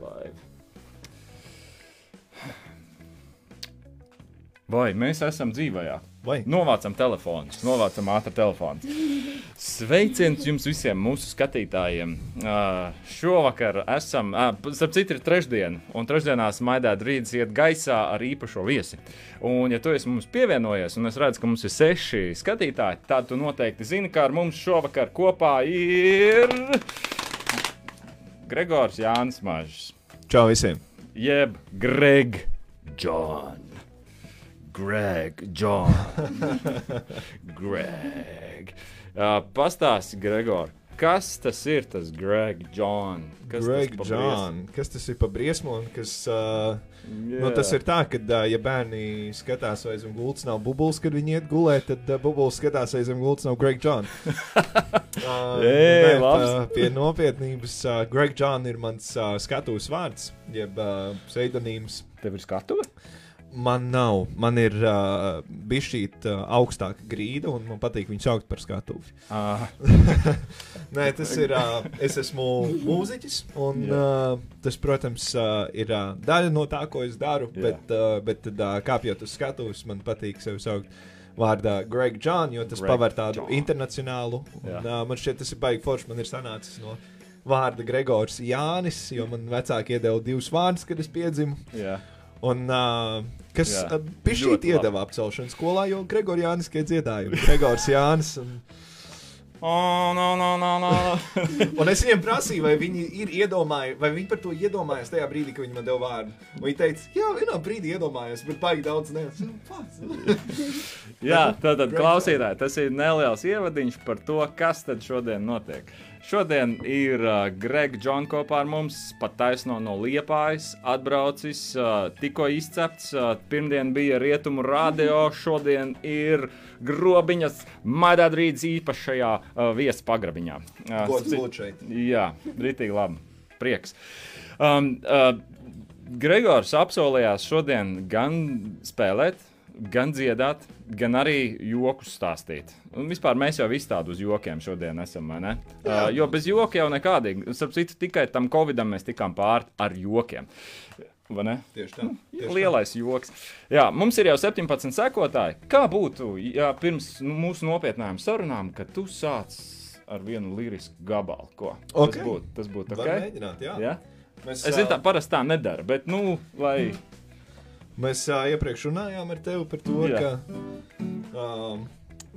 Live. Vai mēs esam dzīvajā? Vai? Novācam telefonus, novācam ātrā telefonu. Sveiciens jums visiem, mūsu skatītājiem. Uh, šovakar esam, uh, starp citu, ir trešdiena, un trešdienās maidāt rītas iet gaisā ar īpašo viesi. Un, ja tu esi mums pievienojies, un es redzu, ka mums ir seši skatītāji, tad tu noteikti zini, ka ar mums šovakar kopā ir Gregors Jānis Mažs, Čau visiem! jeb Greg John. Greg, John. Greg. Uh, Pastāsti, Gregor, kas tas ir tas Greg, John? Kas Greg, tas John, kas tas ir pa briesmu? un Kas, uh, briesmu? nu, tas ir tā, ka, uh, ja bērni skatās, vai zem gultas nav bubbles, kad viņi iet gulēt, tad uh, bubbles skatās, vai zem gultas nav Greg John. Uh, Ej, nē, labs. tā, pie nopietnības, uh, Greg John ir mans uh, skatuves vārds, jeb uh, pseidonīms. Tev ir skatuve? Man nav, man ir uh, bijusi uh, augstāka grīda, un man patīk viņu saukt par skatuvi. Uh, Nē, tas ir. Uh, es esmu mūziķis, un Jā. uh, tas, protams, uh, ir uh, daļa no tā, ko es daru. Jā. Bet, uh, bet tad, uh, kāpjot uz skatuves, man patīk sevi saukt vārdā Greg John, jo tas Greg paver tādu John. internacionālu. Un, Jā. uh, man šķiet, tas ir baigi forši. Man ir sanācis no vārda Gregors Jānis, jo man vecāki iedeva divus vārdus, kad es piedzimu. jā. Un, uh, kas bija šī iedeva apcelšanas skolā, jo Gregors Jānis ir dziedājums. Gregors Jānis. Un, Oh, no, no, no, no. Un es viņiem prasīju, vai viņi ir iedomājušies, vai viņi par to iedomājās tajā brīdī, kad viņi man deva vārdu. Un viņi teica, jā, vienā brīdī iedomājos, bet baigi daudz nesaprotu. Jā, tātad klausītāji, tas ir neliels ievadiņš par to, kas tad šodien notiek. Šodien ir uh, Greg Džons kopā ar mums, pat taisno no Liepājas, atbraucis, uh, tikko izcepts. Uh, pirmdien bija rietumu radio, šodien ir grobiņas Maidādrīdas īpašajā uh, vietas pagrabiņā. Uh, Gods būt šeit. Jā, rītīgi labi. Prieks. Um, uh, Gregors apsolījās šodien gan spēlēt, gan dziedāt, gan arī jokus stāstīt. Un vispār mēs jau visi tādu uz jokiem šodien esam. Uh, jo bez joka jau nekādīgi. Starp citu, tikai tam covidam mēs tikām pāri ar jokiem. Tieši tā. Tieši Lielais joks. Jā, mums ir jau 17 sekotāji. Kā būtu, ja pirms nu, mūsu nopietnām sarunām, kad tu sāc ar vienu lirisku gabalu? Ko? Ok. Tas būtu tas būt tā. ok. Var mēģināt, jā. Ja? Mēs, Es zinu, tā parasti tā nedara, bet, nu, lai. Mēs ā, iepriekš runājām ar tevi par to, Jā. ka um,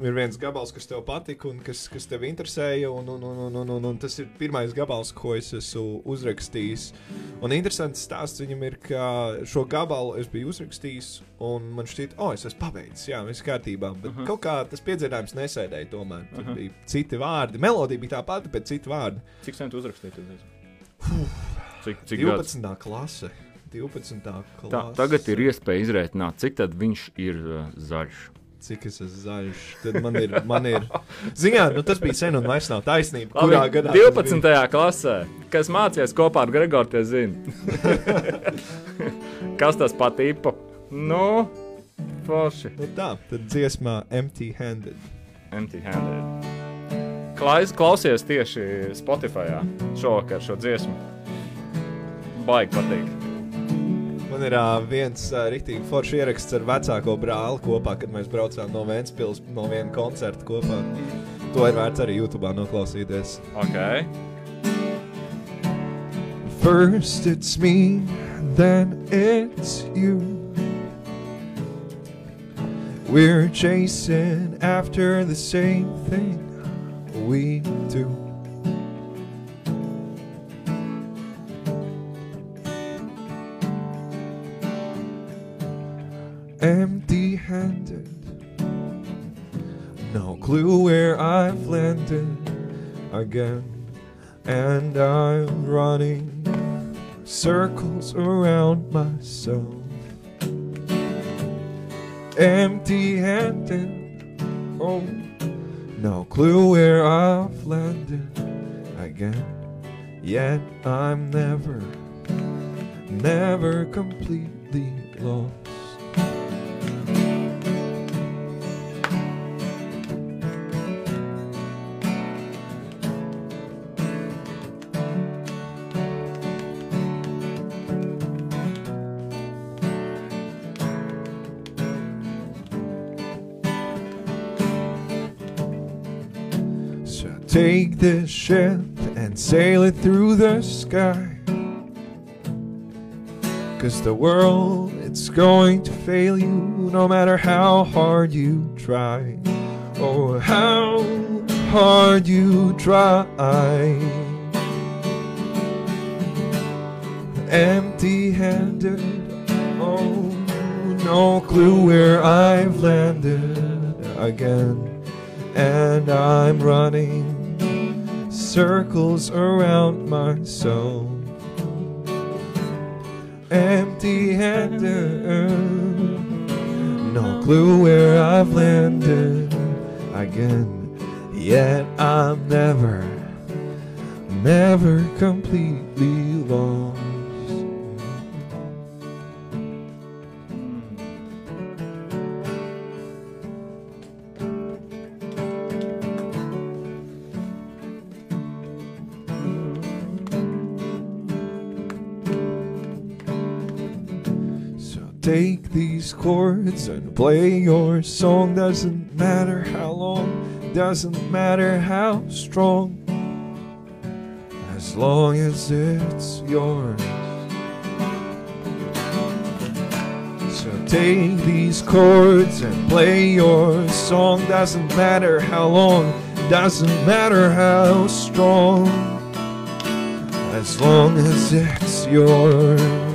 ir viens gabals, kas tev patika un kas, kas tev interesēja. Un, un, un, un, un, un, un tas ir pirmais gabals, ko es esmu uzrakstījis. Un interesants stāsts viņam ir, ka šo gabalu es biju uzrakstījis, un man šķiet, oh, es esmu pabeidzis, jā, viss kārtībā. Bet uh Mhm. -huh. kaut kā tas piedzīvojums nesēdēja tomēr. Tur uh -huh. bija citi vārdi. Melodija bija tā pati, bet citi vārdi. Cik sen tu uzrakstīji? Cik, cik gads? 12. klase. 12. klase. Tā, tagad ir iespēja izrēķināt, cik tad viņš ir uh, zaļš. Cik es esmu zaļš, tad man ir. Man ir Ziņā, nu, tas bija sen un vairs nav taisnība. Kurā Labi, gadā? tas 12. bija? klasē, kas mācījās kopā ar Gregoru, tie zina. kas tas patīpa? Nu, forši. Nu, tā, tad dziesmā Empty Handed. Empty handed. Klais, klausies tieši Spotify šovakar šo dziesmu. Baigi patīk. Man ir uh, viens uh, rīktīgi foršs ieraksts ar vecāko brāli kopā, kad mēs braucām no Vēncpils no viena koncerta kopā. To ir vērts arī YouTube noklausīties. Okay. First it's me, then it's you. We're chasing after the same thing we do. Empty handed, no clue where I've landed again, and I'm running circles around myself. Empty handed, oh, no clue where I've landed again, yet I'm never, never completely lost. Take this ship and sail it through the sky. Cause the world, it's going to fail you no matter how hard you try. Oh, how hard you try. Empty handed, oh, no clue where I've landed again. And I'm running circles around my soul empty handed. No clue where I've landed again. Yet I'm never, never completely lost. And play your song. Doesn't matter how long, doesn't matter how strong, as long as it's yours. So take these chords and play your song. Doesn't matter how long, doesn't matter how strong, as long as it's yours.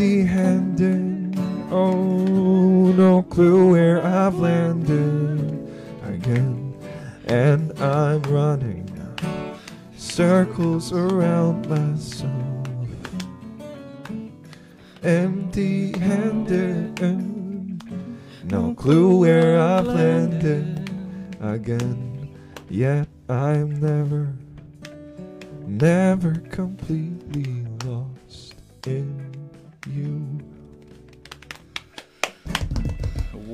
Empty handed. Oh, no clue where I've landed again. And I'm running circles around myself. Empty handed. No clue where I've landed again. Yet I'm never, never completely lost in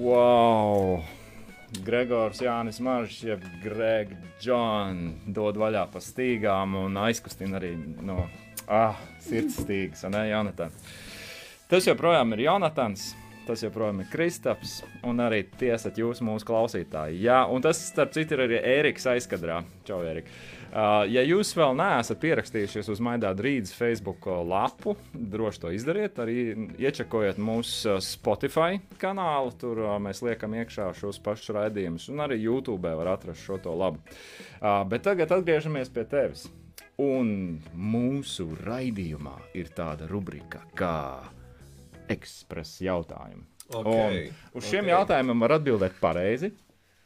Wow! Gregors Jānis Maržs, jeb Greg John, dod vaļā pa stīgām un aizkustina arī no ah, sirds stīgas, ne, Jonatan? Tas joprojām ir Jonatans, tas joprojām ir Kristaps, un arī tie esat jūs, mūsu klausītāji. Jā, un tas, starp citu, ir arī Ēriks aizkadrā. Čau, Ērika! Uh, ja jūs vēl neesat pierakstījušies uz Maidā Drīdas Facebook lapu, droši to izdariet. Arī iečakojiet mūsu Spotify kanālu. Tur uh, mēs liekam iekšā šos pašus raidījumus, un arī YouTube var atrast šo to labu. Uh, bet tagad atgriežamies pie tevis. Un mūsu raidījumā ir tāda rubrika kā ekspresa jautājumi. Okay, Un uz šiem okay. jautājumiem var atbildēt pareizi,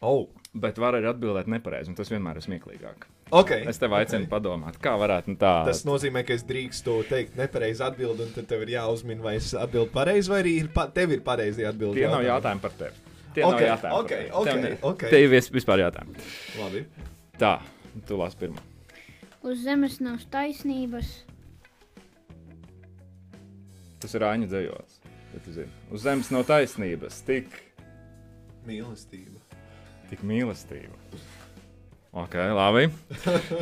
Oh, bet var arī atbildēt nepareizi, un tas vienmēr ir smieklīgāk. okay. Es tev aicinu okay. padomāt, kā varētu tā. Tas nozīmē, ka es drīkstu teikt nepareizi atbildi, un tad tev ir jāuzmina, vai es atbildu pareizi, vai arī ir pa, tev ir pareizi atbildi. Tie nav jautājumi par tevi. Tie nav Ok, jautājumi. par ok, tevi. ok, Tev ne- ok. Te ir vis- vispār jautājumi. Labi. Tā, tu lasi pirmo. Uz zemes nav taisnības. Tas ir Aņa dzējos. Ja tu zini. Uz zemes nav taisnības, tik, Mīlestība. tik mīlestība. Ok, labi.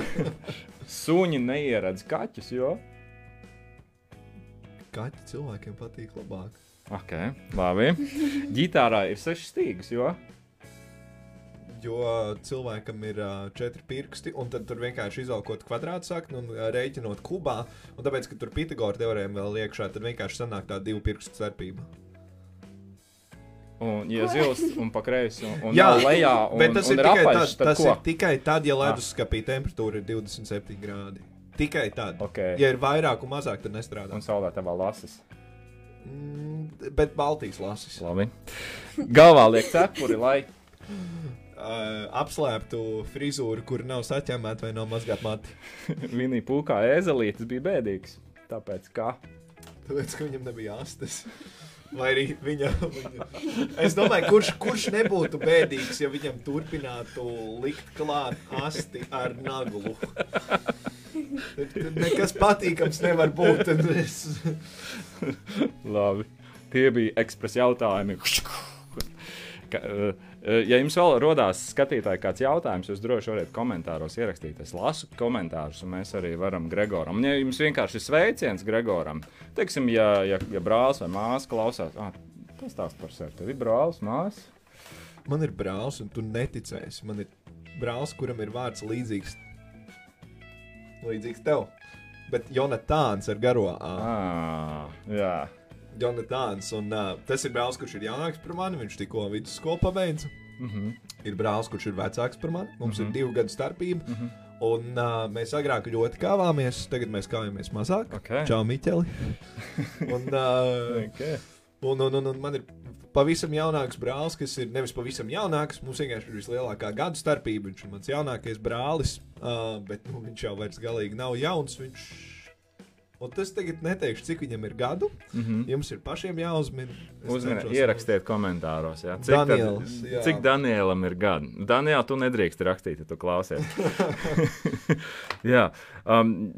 Suņi neieredz kaķus, jo. Kaķi cilvēkiem patīk labāk. Ok, labi. Ģitārā ir sešas stīgas, jo. Jo cilvēkam ir uh, četri pirksti, un tad tur vienkārši izvelkot kvadrātu sakni un uh, rēķinot kubā. Un tāpēc, ka tur Pitagora teorēma vēl iekšā, tad vienkārši sanāk tā divu pirkstu starpība. Un, ja zils un pa kreisi, un, un Jā, lejā, un, Bet tas, un ir tikai, apaļš, tad, tad tas ko? ir tikai tad, ja leduskapī temperatūra ir 27 grādi. Tikai tad. Ok. Ja ir vairāk un mazāk, tad nestrādā. Un saulē tavā lasis. Mm, bet Baltijas lasis. Labi. Galvā liek cepuri, lai Uh, apslēptu frizūru, kur nav saķemēta vai nav mazgāta mati. Vinija pūkā ēzelītis bija bēdīgs. Tāpēc kā? Tāpēc, ka viņam nebija astes. Vai arī viņa. viņa... Es domāju, kurš, kurš nebūtu bēdīgs, ja viņam turpinātu likt klāt asti ar naglu. Nekas patīkams nevar būt. Es... Labi. Tie bija ekspresa jautājumi. Ka, uh, ja jums vēl rodās skatītāji kāds jautājums, jūs droši varat komentāros ierakstīt. Es lasu komentārus, un mēs arī varam Gregoram. Un, ja jums vienkārši ir sveiciens Gregoram, teiksim, ja, ja, ja brālis vai māsa klausās, ah, tas tās par sevi. Tev ir brālis, māsa. man ir brālis, un tu neticēsi. Man ir brālis, kuram ir vārds līdzīgs, līdzīgs tev. Bet Jonatāns ar garo A. Ah, jā. Jonatāns, un uh, tas ir brālis, kurš ir jaunāks par mani. Viņš tikko vidusskolu pabeidza. Mm -hmm. Ir brālis, kurš ir vecāks par mani. Mums mm -hmm. ir divu gadu starpība. Mm Mhm. -hmm. Un uh, mēs agrāk ļoti kāvāmies, tagad mēs kāvāmies mazāk. Ok. Čau, Miķeli. un, uh, Okay. Un, un, un, un man ir pavisam jaunāks brālis, kas ir nevis pavisam jaunāks. Mums vienkārši ir vislielākā gadu starpība. Viņš ir mans jaunākais brālis, uh, bet nu, viņš jau vairs galīgi nav jauns. Viņš... Un tas tagad neteikšu, cik viņam ir gadu. Mm -hmm. Jums ir pašiem jāuzmina. Cenšos- ierakstiet komentāros, jā. cik, Daniels, tad, jā. cik Danielam ir gadi. Daniel, tu nedrīkst rakstīt, ja tu klausies. jā, um,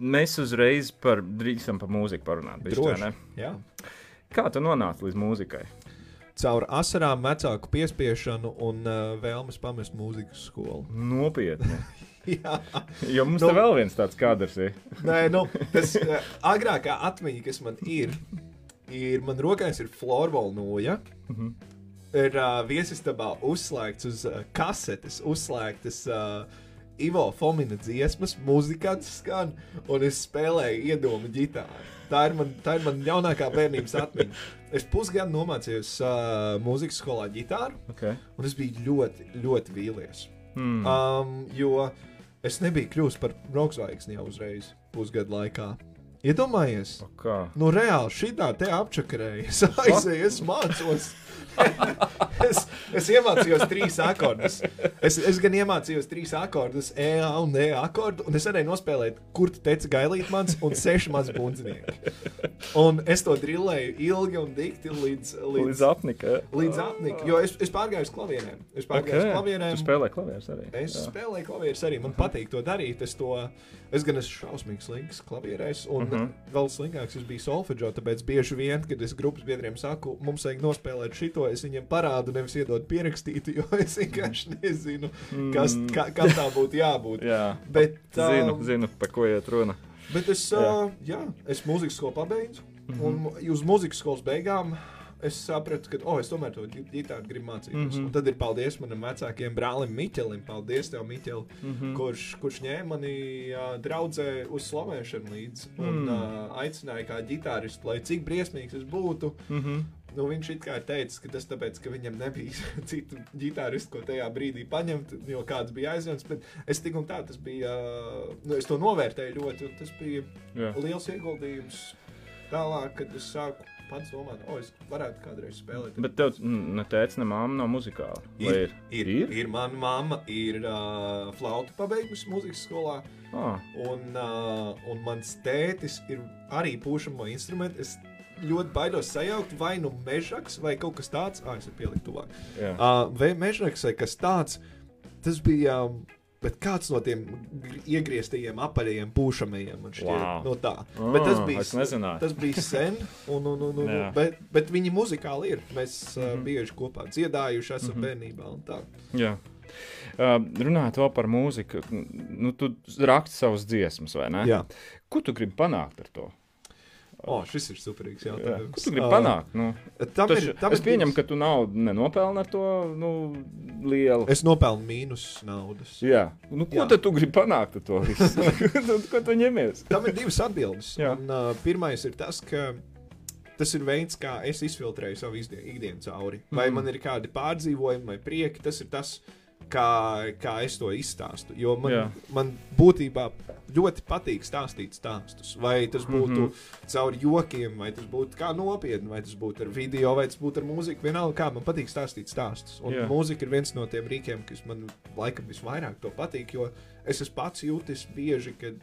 mēs uzreiz par, drīkstam par mūziku parunāt. Droši. Jā. Kā tu nonāci līdz mūzikai? Caur asarām, vecāku piespiešanu un uh, vēlmes pamest mūzikas skolu. Nopietni. Jā, Jo mums Nu- vēl viens tāds kadrs ir. Nē, nu, tas uh, agrākā atmiņa, kas man ir, ir man rokās ir florbola noja. Mhm. Ir uh, viesistabā uzslēgts uz uh, kasetes, uzslēgtas uh, Ivo Fomina dziesmas, muzikants skan, un es spēlēju iedomu ģitāru. Tā ir man, tā ir man jaunākā bērnības atmiņa. Es pusgadu nomācījos uh, mūzikas skolā ģitāru, Okay. un es biju ļoti, ļoti vīlies. Hmm. Um, jo es nebiju kļuvis par roksvaigzni jau uzreiz pusgadu laikā. Iedomājies, nu reāli šitā te apčakarēju. Es aizēju, es mācos. Es, es iemācījos trīs akordus. Es, es gan iemācījos trīs akordus, E, A un E akordu, un es varēju nospēlēt, kur tu teici gailīt mans un seši maz bundzinieki. Un es to drillēju ilgi un dikti līdz, līdz, Līdz apnika. līdz apnika, jo es, es pārgāju uz klavierēm. Es pārgāju okay. uz klavierēm. Tu spēlē klavierus arī. Es Jā. spēlēju klavierus arī. Man patīk to darīt. Es, to, es gan esmu šausmīgs slings klavierēs, un uh Mhm. -huh. vēl slinkāks es biju solfeģo. Tāpēc bieži vien, kad es grupas biedriem saku, mums vajag nospēlēt šito, es viņiem parādu, nevis iedod pierakstītu, jo es vienkārši nezinu, kas, Mm. kā, kā tā būtu jābūt. Jā. Bet, Zinu, um, zinu, par ko iet runa. Bet es, uh, jā, es mūzikas skolu pabeidzu, mm -hmm. un uz mūzikas skolas beigām es sapratu, ka, oh, es tomēr to ģi- ģitāru gribu mācīties. Mm. -hmm. Un tad ir paldies manam vecākajam brālim Miķelim, paldies tev, Miķeli, mm. -hmm. kurš, kurš ņēma mani uh, draudzē uz slavēšanu līdzi un Mm. uh, aicināja kā ģitāristu, lai cik briesmīgs es būtu. Mhm. Nu, viņš it kā ir teicis, ka tas tāpēc, ka viņam nebija citu ģitāristu, ko tajā brīdī paņemt, jo kāds bija aizņemts. Bet es tik un tā, tas bija, uh, nu, es to novērtēju ļoti, un tas bija Jā. liels ieguldījums. Tālāk, kad es sāku pats domāt, o, es varētu kādreiz spēlēt. Bet tev mm, ne tēvs, ne māma nav muzikāla. Ir, ir, Ir? ir, ir mana mamma, ir uh, flauta pabeigusi mūzikas skolā, Ah, un, uh, un mans tētis ir arī pūšamo instrumentu. Es ļoti baidos sajaukt vai nu mežaks vai kaut kas tāds, ah, es pieliku tuvāk. jā. Uh, vai mežaks vai kas tāds, tas bija. Um, Bet kāds no tiem gr- iegrieztajiem apaļajiem pūšamajiem šķiet, Wow. no tā. Ah, bet tas bija, tas bija sen, un, un, un, un, Jā. bet, bet viņi muzikāli ir. Mēs mm. -hmm. uh, bieži kopā dziedājuši, esam mm -hmm. bērnībā. un tā. Jā. Uh, runājot vēl par mūziku, nu, tu raksti savas dziesmas, vai ne? Jā. Ko tu gribi panākt ar to? O, šis ir superīgs jautājums. Ko tu gribi panākt? Nu, Tam tas, ir, tam es pieņemu, ka tu naudu nenopelni ar to nu, lielu. Es nopelnu mīnus naudas. Jā, nu, ko Jā. tad tu gribi panākt ar to visu? ko, ko tu ņemies? Tam ir divas atbildes. Jā. Un, uh, pirmais ir tas, ka tas ir veids, kā es izfiltrēju savu ikdienu cauri. Vai Mhm. man ir kādi pārdzīvojumi vai prieki, tas ir tas, kā, kā es to izstāstu. Jo man, Jā. man būtībā ļoti patīk stāstīt stāstus. Vai tas būtu mm Mhm. -hmm. caur jokiem, vai tas būtu kā nopietni, vai tas būtu ar video, vai tas būtu ar mūziku. Vienalga, kā man patīk stāstīt stāstus. Un Jā. mūzika ir viens no tiem rīkiem, kas man laikam visvairāk to patīk, jo es pats jūtis bieži, kad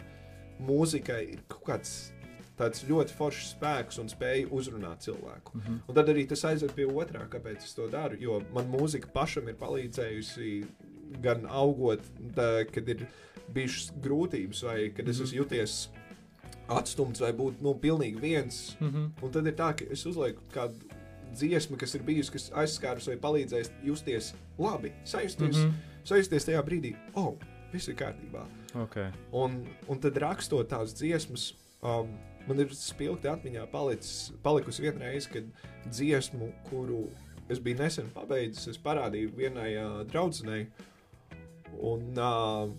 mūzikai ir kaut kāds tāds ļoti foršs spēks un spēja uzrunāt cilvēku. Mm. -hmm. Un tad arī tas aizved pie otrā, kāpēc es to daru. Jo man mūzika pašam ir palīdzējusi gan augot, tā, kad ir bijušas grūtības, vai kad es Mhm. esmu jūties atstumts, vai būt nu, pilnīgi viens. Mm -hmm. Un tad ir tā, ka es uzlieku kādu dziesmu, kas ir bijusi, kas aizskārus vai palīdzējis justies labi, sajusties, mm. -hmm. sajusties tajā brīdī, oh, viss ir kārtībā. okay. Un, un tad rakstot tās dziesmas, um, man ir spilgti atmiņā palicis, palikusi viena reize, kad dziesmu, kuru es biju nesen pabeidzis, es parādīju vienai uh, draudzenei, un uh,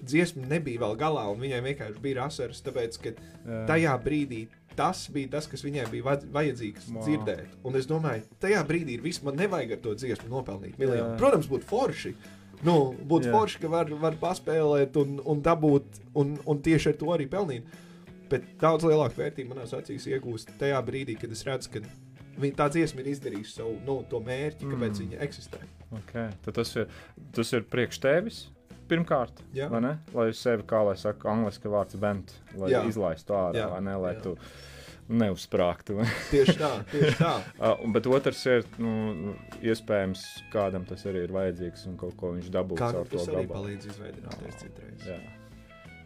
dziesma nebija vēl galā, un viņai vienkārši bija asaras, tāpēc, ka Jā. tajā brīdī tas bija tas, kas viņai bija vaj- vajadzīgs wow. dzirdēt. Un es domāju, tajā brīdī ir viss, man nevajag ar to dziesmu nopelnīt miljonu. Protams, būtu forši. Nu, būtu forši, ka var, var paspēlēt un, un dabūt, un, un tieši ar to arī pelnīt. Bet daudz lielāku vērtību manās acīs iegūst tajā brīdī, kad es redzu, ka viņa, tā dziesma ir izdarījusi savu nu, to mērķi, kāpēc Mm. mm. viņa eksistē. Okay. Tad tas ir, tas ir priekš tevis. Pirmkārt, Jā. vai ne? lai sevi, kā lai saka, angļuiski vārds vent, lai Jā. izlaistu ārā, Jā. vai ne, lai Jā. tu neuzsprāgtu. Tieši tā, tieši tā. Uh, bet otrs ir, nu, iespējams, kādam tas arī ir vajadzīgs un kaut ko viņš dabūs ar to tas arī gabalu. palīdz izveidot citreiz. Jā.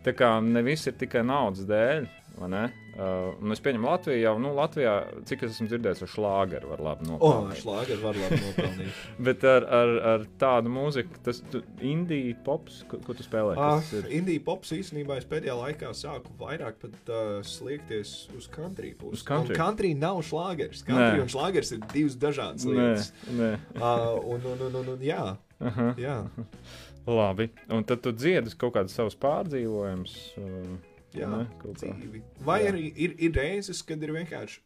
Tā kā ne viss ir tikai naudas dēļ, vai ne? Uh, un es pieņemu Latviju jau, nu, Latvijā, cik es esmu dzirdējis, ar šlāgeru var labi nopelnīt. šlāgeri var labi nopelnīt. Bet ar, ar, ar tādu mūziku, tas indija pops, ko, ko tu spēlē? Ah, kas ir? Indija pops īstenībā es pēdējā laikā sāku vairāk pat, uh, sliekties uz country pusi. Uz country? Un country nav šlāgeris. Country Nē. un šlāgeris ir divas dažādas Nē, lietas. nē. Uh, un, un, un, un, un, jā, Aha. jā, Labi. Un tad tu dziedi kaut kādus savus pārdzīvojumus. Uh, jā Ne, kaut kā. dzīvi. Vai Jā. arī ir, ir reizes, kad ir vienkārši.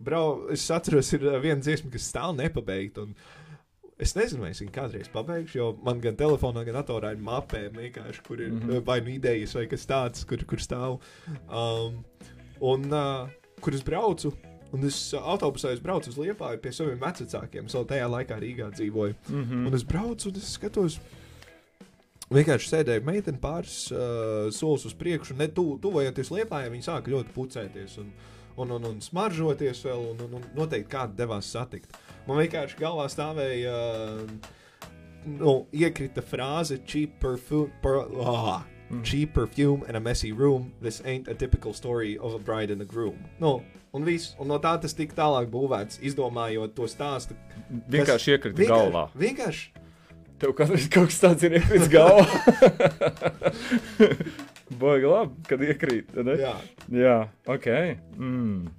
Brau, es atceros, ir uh, viena dziesma, kas stāv nepabeigta. un Es nezinu, vai es viņu kādreiz pabeigšu, jo man gan telefonā, gan datorā ir mapē, kur ir mm. -hmm. vai nu idejas, vai kas tāds, kur, kur stāv. Um, un uh, kur es braucu, un es uh, autobusā es braucu uz Liepāju pie saviem vecākiem. Es vēl tajā laikā Rīgā dzīvoju. mm -hmm. Un es braucu, un es skatos. Vienkārši sēdēja meitene pāris uh, solis uz priekšu, ne tu, tuvojoties liepājai, viņa sāka ļoti pucēties un, un, un, un smaržoties vēl, un, un, un noteikti kādu devās satikt. Man vienkārši galvā stāvēja, uh, nu, iekrita frāze cheap perfume, per, ah, Mm. cheap perfume and a messy room. This ain't a typical story of a bride and a groom. Nu, un viss, un no tā tas tika tālāk būvēts, izdomājot to stāstu. Vienkārši iekrita galvā. Vienkārši Tev kādreiz kaut kas tāds ir iekritis galvā. Baigi labi, kad iekrīt. ne? Jā, Jā, ok. Mm.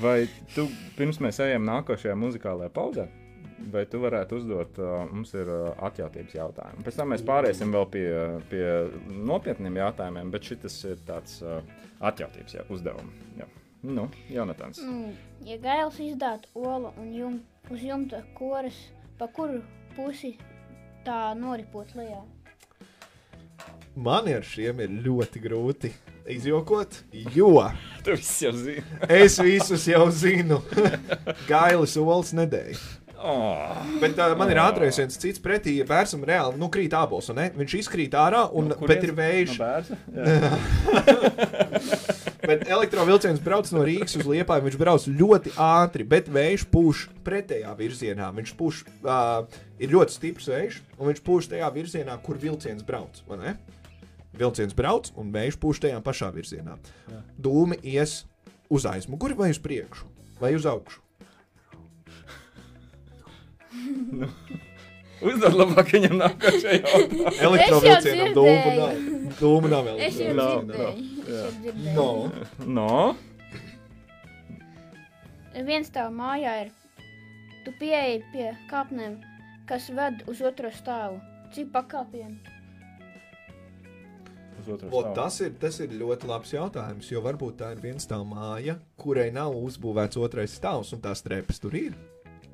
Vai tu pirms mēs ejam nākošajā muzikālajā pauzē? Vai tu varētu uzdot, uh, mums ir uh, atjautības jautājumi. Pēc tam mēs pāriesim vēl pie, pie nopietniem jautājumiem, bet šis ir tāds uh, atjautības jā, uzdevums. Jā. Nu, Jonatans. Nu, ja gails izdātu olu un jum, uz jumta koras, pa kuru pusi tā noripot lejā? man ar šiem ir ļoti grūti izjokot, jo Tu viss jau zini. es visus jau zinu. Gailis olas nedēļa. Oh. Bet uh, man ir ātrākais viens cits pretī, ja bērnam reāli nu, krīt abos. Viņš izkrīt ārā, un, no, bet ir vējš. No. Bet elektrovielciens brauc no Rīgas uz Liepāju. Viņš brauc ļoti ātri, bet vējš pūš pretējā virzienā. Viņš pūš, uh, ir ļoti stiprs vējš, un viņš pūš tajā virzienā, kur vilciens brauc. vai ne? Vilciens brauc, un vējš pūš tajā pašā virzienā. Jā. Dūmi ies uz aizmuguri vai uz priekšu, vai uz augšu. Uzdod labāk viņam nākošajā jautājumā. Elektrovielcienam dūmu nav. Dūmu nav dzirdēju. Es jau dzirdēju. No. No? Viens tā mājā ir. Tu pieeji pie kāpnēm, kas ved uz otro stāvu. Cik pakāpienu? O, tas, ir, tas ir ļoti labs jautājums, jo varbūt tā ir viena tā māja, kurai nav uzbūvēts otrais stāvs, un tās trepas tur ir.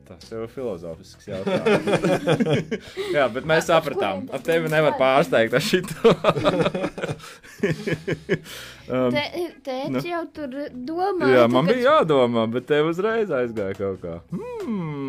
Tas jau ir filozofisks jautājums. Jā, bet mēs sapratām, ar tevi nevar pārsteigt ar šito. um, tēvs nu. jau tur domā. jā, man bija jādomā, bet tev uzreiz aizgāja kaut kā. Hmm.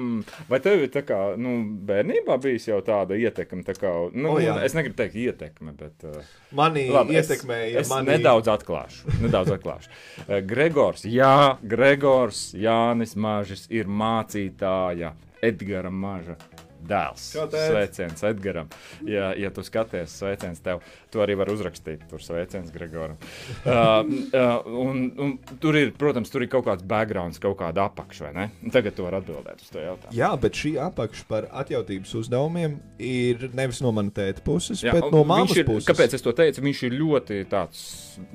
Vai tev ir tā kā, nu, bērnībā bijis jau tāda ietekme? Tā kā, nu, O, jā. es negribu teikt ietekme, bet. Uh, Mani Labi, ietekmēja. Es, es mani... nedaudz atklāšu. Nedaudz atklāšu. Uh, Gregors, jā, Gregors Jānis Mažis ir mācītāja Edgara Maža dēls. Sveiciens Edgaram. Ja, ja tu skaties, sveiciens tev. Tu arī vari uzrakstīt, tur sveiciens Gregoram. Uh, uh, un, un tur ir, protams, tur ir kaut kāds background, kaut kāda apakša, vai ne? Tagad tu vari atbildēt uz to jautājumu. Jā, bet šī apakša par atjautības uzdevumiem ir nevis no manas tēta puses, Jā, bet no māmas ir, puses. Kāpēc es to teicu? Viņš ir ļoti tāds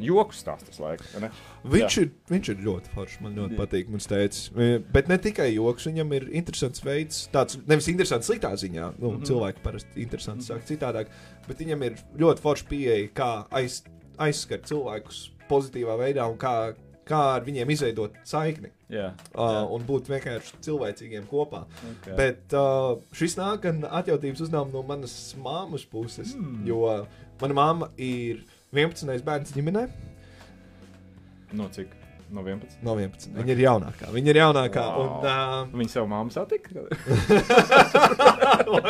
joks stāsts laikam. Viņš ir, viņš ir ļoti foršs. Man ļoti Jā. patīk. Mums teica, E, bet ne tikai joks, viņam ir interesants veids, tāds nevis interesants sliktā ziņā. Nu, mm. -hmm. Cilvēki parasti interesanti saka citādāk, bet viņam ir ļoti forša pieeja, kā aiz, aizskart cilvēkus pozitīvā veidā un kā, kā ar viņiem izveidot saikni. Jā, Uh, un būt vienkārši cilvēcīgiem kopā. okay. Bet uh, šis nāk gan atjautības uzdevums no manas māmas puses, mm. jo mana mamma ir 11. bērns ģimenē. No cik? No 11. No 11. Viņa ir jaunākā. Viņa ir jaunākā. Wow. Un, uh, Viņa savu māmu satika?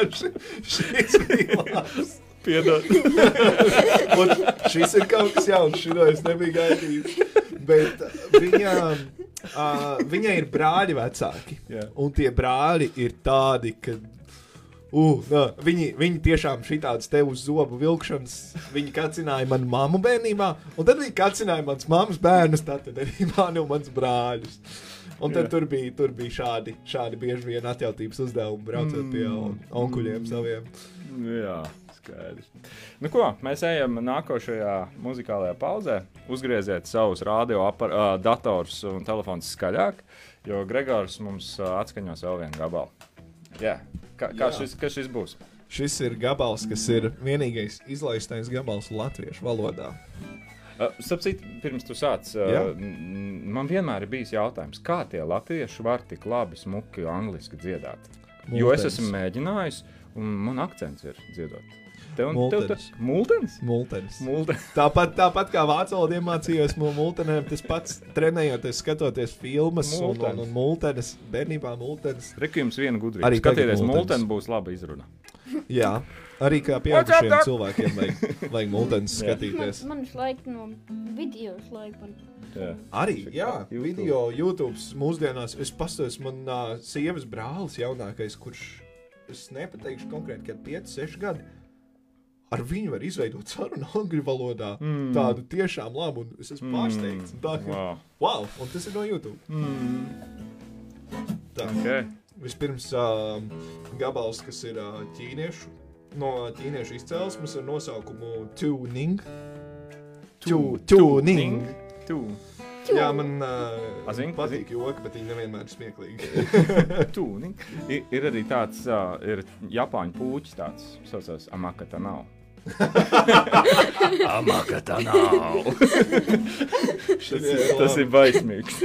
šis bija labs. Piedod. Šis ir kaut kas jauns. Šo es nebiju gaidījis. Bet uh, viņa, uh, viņai ir brāļi vecāki. Jā. Un tie brāļi ir tādi, ka. Uh, nā, viņi, viņi tiešām šitādas te uz zobu vilkšanas, viņi kacināja manu mammu bērnībā, un tad viņi kacināja manas mammas bērnus, tad arī mani un mans brāļus. Un tad Jā. tur bija, tur bija šādi, šādi bieži vien atjautības uzdevumi, braucot pie on- onkuļiem saviem. Jā, skaidrs. Nu, ko, mēs ejam nākošajā muzikālajā pauzē. Uzgrieziet savus radioaparātus un telefonus skaļāk, jo Gregors mums atskaņos vēl vienu gabalu. Jā. Kā, kā, šis, kā šis būs? Šis ir gabals, kas ir vienīgais izlaistais gabals latviešu valodā. Uh, Sapcīt, pirms tu sāc, uh, man vienmēr ir bijis jautājums, kā tie latvieši var tik labi, smuki, angliski dziedāt? Jo es esmu mēģinājis, un man akcents ir dziedot. Tev, tev Multens. tas multens? Multenis. Multens. Tāpat, tāpat kā vācu valodā iemācījos no multenēm, tas pats trenējoties, skatoties filmas un, un, Multens. un multenes. Bērnībā multenes. Reku jums viena gudrība. Arī Skatieties, multens būs laba izruna. Jā, arī kā pieaugušiem cilvēkiem vajag, vajag multenes Jā. skatīties. Man, man laiku no video laiku. Man... Jā. Arī, jā, YouTube. video, YouTube mūsdienās. Es paskatos, man uh, sievas brālis jaunākais, kurš, es nepateikšu konkrēti, kad 5, 6 gadi. Ar viņu var izveidot sarunu angļu valodā. Mm. Tādu tiešām labu, un es esmu pārsteigts. un Tā, ka, Wow. wow, un tas ir no YouTube. Tā. Okay. Vispirms uh, gabals, kas ir uh, ķīniešu, no ķīniešu izcelsmes ar nosaukumu Tuning. Tu- Tuning. Tu. Jā, man uh, A, zini, patīk joki, bet viņi nevienmēr ir smieklīgi. Tūni. Ir, ir arī tāds, uh, ir Japāņu puķis, tāds saucās Amakata nav. Amakata nav. tas, ir, tas ir baismīgs.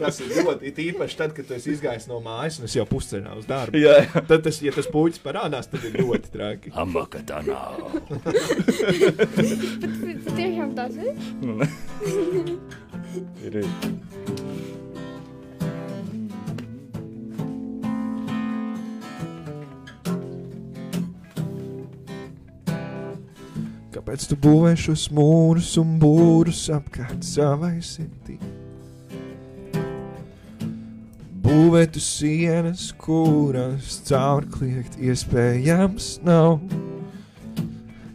Tas ir ļoti īpaši tad, kad tu esi izgājis no mājas un es jau pusceļā uz darbu. jā, jā. Tad, tas, ja tas puķis parādās, tad ir ļoti traki. Amakata nav. Tas tiešām tāds ir. ir. Kāpēc tu būvē šos mūrus un būrus apkārt savai sirdī? Būvē tu sienas, kuras caur kliegt iespējams nav.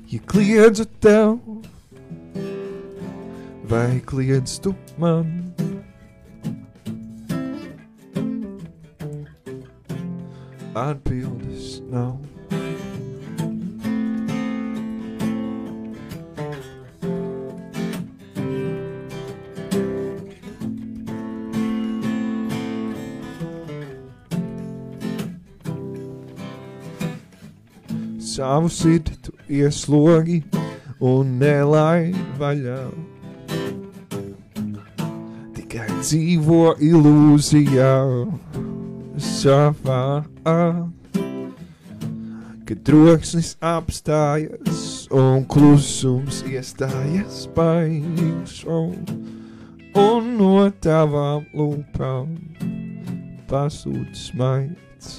Ja kliedzu tev, vai kliedz tu man? Atbildes nav. Savu sirdi tu ieslogi un nelaid vaļā. Tikai dzīvo ilūzijā savā. Kad troksnis apstājas un klusums iestājas baigs, un no tavām lūpām pasūta smaids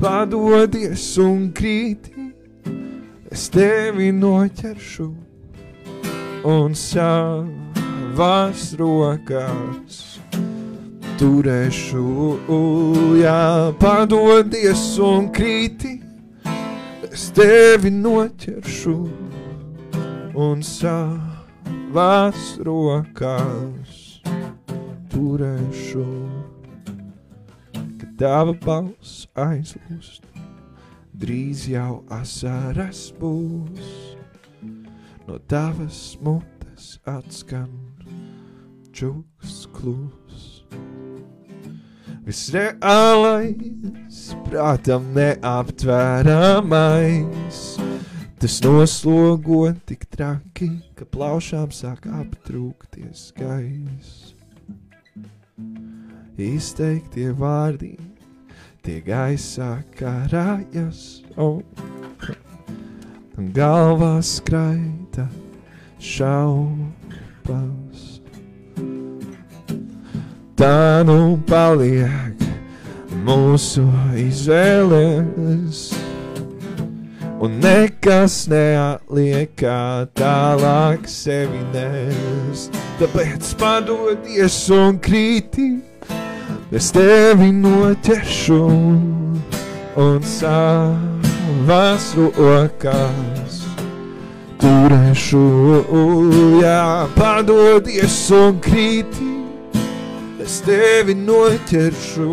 padodies un krīti, es tevi noķeršu un savās rokās turēšu, jā, padodies un krīti, es tevi noķeršu un savās rokās turēšu. Kad tava balss aizlūst, drīz jau asaras būs, no tavas mutes atskan čuks klus. Viss reālais, prātam neaptvēramais. Tas noslogo tik traki, ka plaušām sāk aptrūkties gaiss. Izteiktie vārdi, tie gaisā karājas, oh. un galvā skraita šaubas. Tā nu paliek mūsu izvēles. Un nekas neatliek, kā tālāk sevi nes. Tāpēc padodies un krīti, es tevi noķeršu un savās rokās turēšu. Jā, padodies un krīti, es tevi noķeršu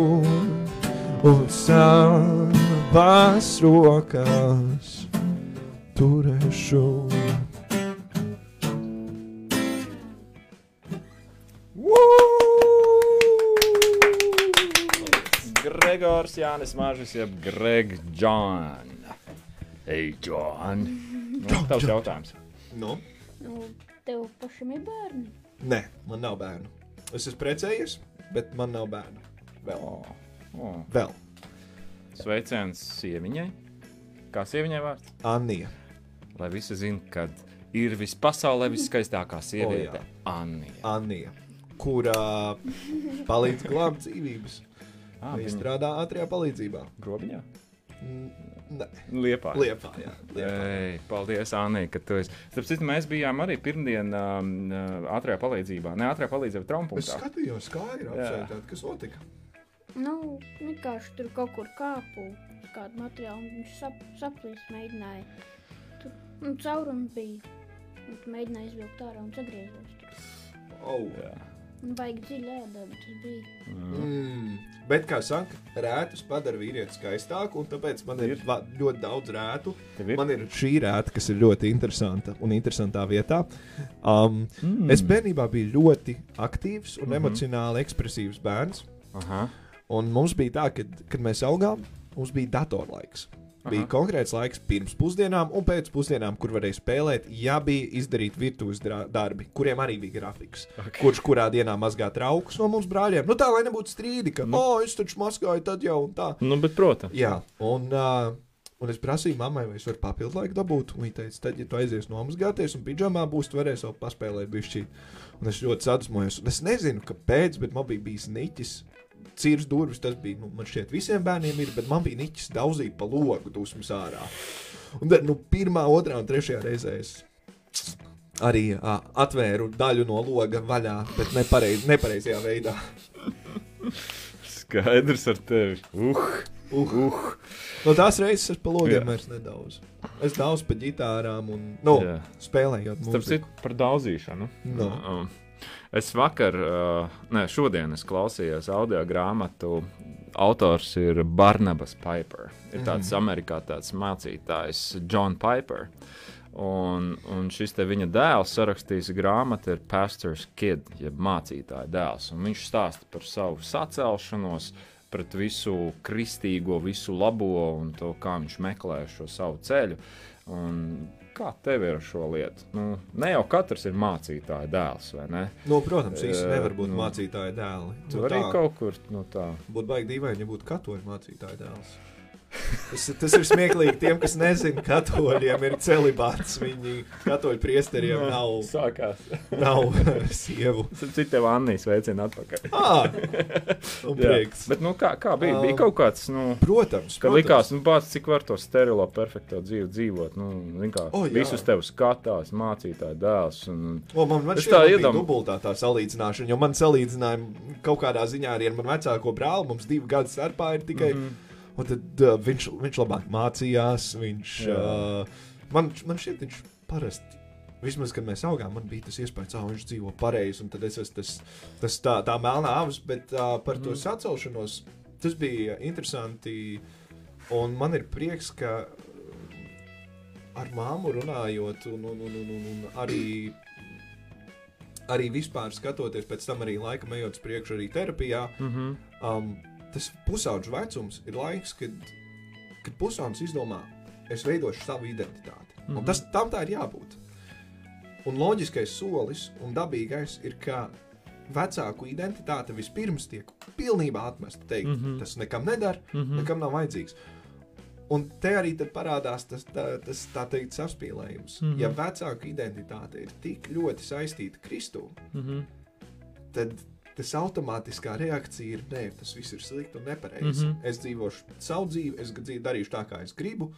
un savās rokās turēšu. Gregors Jānis Mažis, jeb Greg John. Ej, John. Nu, tavs jautājums. Nu? Nu, tev pašam ir bērni. Nē, man nav bērnu. Es esmu precējies, bet man nav bērnu. Vēl. O, o. Vēl. Sveiciens sieviņai. Kā sieviņai vārds? Anija. Lai visi zinātu, kad ir vispasaulē viskaistākā sieviete O, - Anija. Anija. Kurā palīdz glābt dzīvības. Ah, Viņa strādā ātrajā palīdzībā. grobiņā? Nē, Liepā. liepā. Jā, liepā. Ei, paldies, Anī, ka tu esi. Starp citu, mēs bijām arī pirmdien um, uh, ātrajā palīdzībā. Ne ātrajā palīdzībā, Es traumas. skatījos, kā ir Jā. apsēstāt, kas notika. Nu, vienkārši tur kaut kur kāpu uz kādu materiālu, un viņš sap, saplīst mēģināja. Tur nu, caurums bija. Un tu mēģināji izvilkt ārā un sagriezos. tur. Oh. Un vajag dziļi bija. Mm. Bet, kā saka, rētus padara vīrieti skaistāku, un tāpēc man ir, Ir. va- ļoti daudz rētu. Ir? Man ir šī rēta, kas ir ļoti interesanta un interesantā vietā. Um, Mm. Es bērnībā biju ļoti aktīvs un mm -hmm. emocionāli ekspresīvs bērns. Aha. Un mums bija tā, ka, kad mēs augām, mums bija datorlaiks. Bija Aha. konkrēts laiks pirms pusdienām un pēc pusdienām, kur varēja spēlēt, ja bija izdarīti virtuves darbi, kuriem arī bija grafiks. Ok. Okay. Kurš kurā dienā mazgā traukus no mums brāļiem? Nu tā, lai nebūtu strīdi, ka, Nu. oh, es taču mazgāju tad jau un tā. Nu, bet, protams. Jā, un, uh, un es prasīju mammai, vai es varu papildu laiku dabūt. Viņa teica, tad, ja tu aizies nomazgāties un pidžamā būs, tu varēsi vēl paspēlēt bišķīt. Un es ļoti sadusmojos. Un es nezinu, kāpēc, bet man bija bijis niķis. Cīrs durvis, tas bija, nu, man šķiet, visiem bērniem ir, bet man bija niķis daudzīt pa logu dusmas ārā. Un tad, nu, pirmā, otrā un trešajā reizē es arī uh, atvēru daļu no loga vaļā, bet nepareiz, nepareizajā veidā. Skaidrs ar tevi. Uh, Uh. uh. No tās reizes es pa logiem Jā. vairs nedaudz. Es daudz pa ģitārām un nu, Jā. spēlējot Starp citu, par daudzīšanu. No. Um, Es vakar, ne, šodien es klausījos audio grāmatu. Autors ir Barnabas Piper. Ir tāds Mhm. Amerikā tāds mācītājs, John Piper. Un, un šis te viņa dēls sarakstījis grāmatu, ir Pastors Kid, jeb mācītāja dēls. Un viņš stāsta par savu sacelšanos, pret visu kristīgo, visu labo un to, kā viņš meklē šo savu ceļu. Un kā tev ir ar šo lietu? Nu, ne jau katrs ir mācītāja dēls, vai ne? Nu, protams, īstenībā Jā, nevar būt nu. mācītāja dēli. Tu Nu, arī tā kaut kur no tā. Būtu baigi dīvaini, ja būtu katoļu mācītāja dēls. Tas, tas ir smieklīgi tiem, kas nezina, ka katoļiem ir celibāts. Viņi katoļu priesteriem nav, Sākās. nav sievu. Citiem Annijas veicina atpakaļ. Ah, un prieks. Bet, nu, kā, kā bija? Bija kaut kāds, nu, Protams, Kad protams. likās, nu, bāc, cik var to sterilo, perfekto dzīvi dzīvot. Nu, zin kā, O, jā. visus tev skatās, mācītāji, dēls. Un, O, man man tā ir iedom- dubultā tā salīdzināšana, jo man salīdzinājumi kaut kādā ziņā arī ar manu vecāko brāli. Mums divi gadi starpā ir tikai. Mm. -hmm. Un tad uh, viņš, viņš labāk mācījās. Viņš, Jā. uh, man, man šķiet, viņš parasti. Vismaz, kad mēs augām, man bija tas iespējas, ka viņš dzīvo pareizi, un tad es esmu tas, tas tā, tā melnā avs, bet uh, par to Mhm. sacelšanos tas bija interesanti. Un man ir prieks, ka ar māmu runājot, un, un, un, un, un, un arī arī vispār skatoties pēc tam, arī laikam ejot uz priekšu, arī terapijā, Mm -hmm. um, tas pusauģis vecums ir laiks, kad, kad pusaudzis izdomā, es veidošu savu identitāti. Mm -hmm. Un tas tam tā ir jābūt. Un loģiskais solis un dabīgais ir, ka vecāku identitāte vispirms tiek pilnībā atmesta. Teikt, mm Mhm. -hmm. Tas nekam nedara, mm -hmm. nekam nav vajadzīgs. Un te arī parādās tas, tā, tas tā teikt, saspīlējums. Mm Mhm. -hmm. Ja vecāka identitāte ir tik ļoti saistīta ar Kristu, Mm -hmm. tad tas automātiskā reakcija ir, nē, tas viss ir slikti un nepareizi. Mm. -hmm. Es dzīvošu savu dzīvi, es dzīvi darīšu tā, kā es gribu.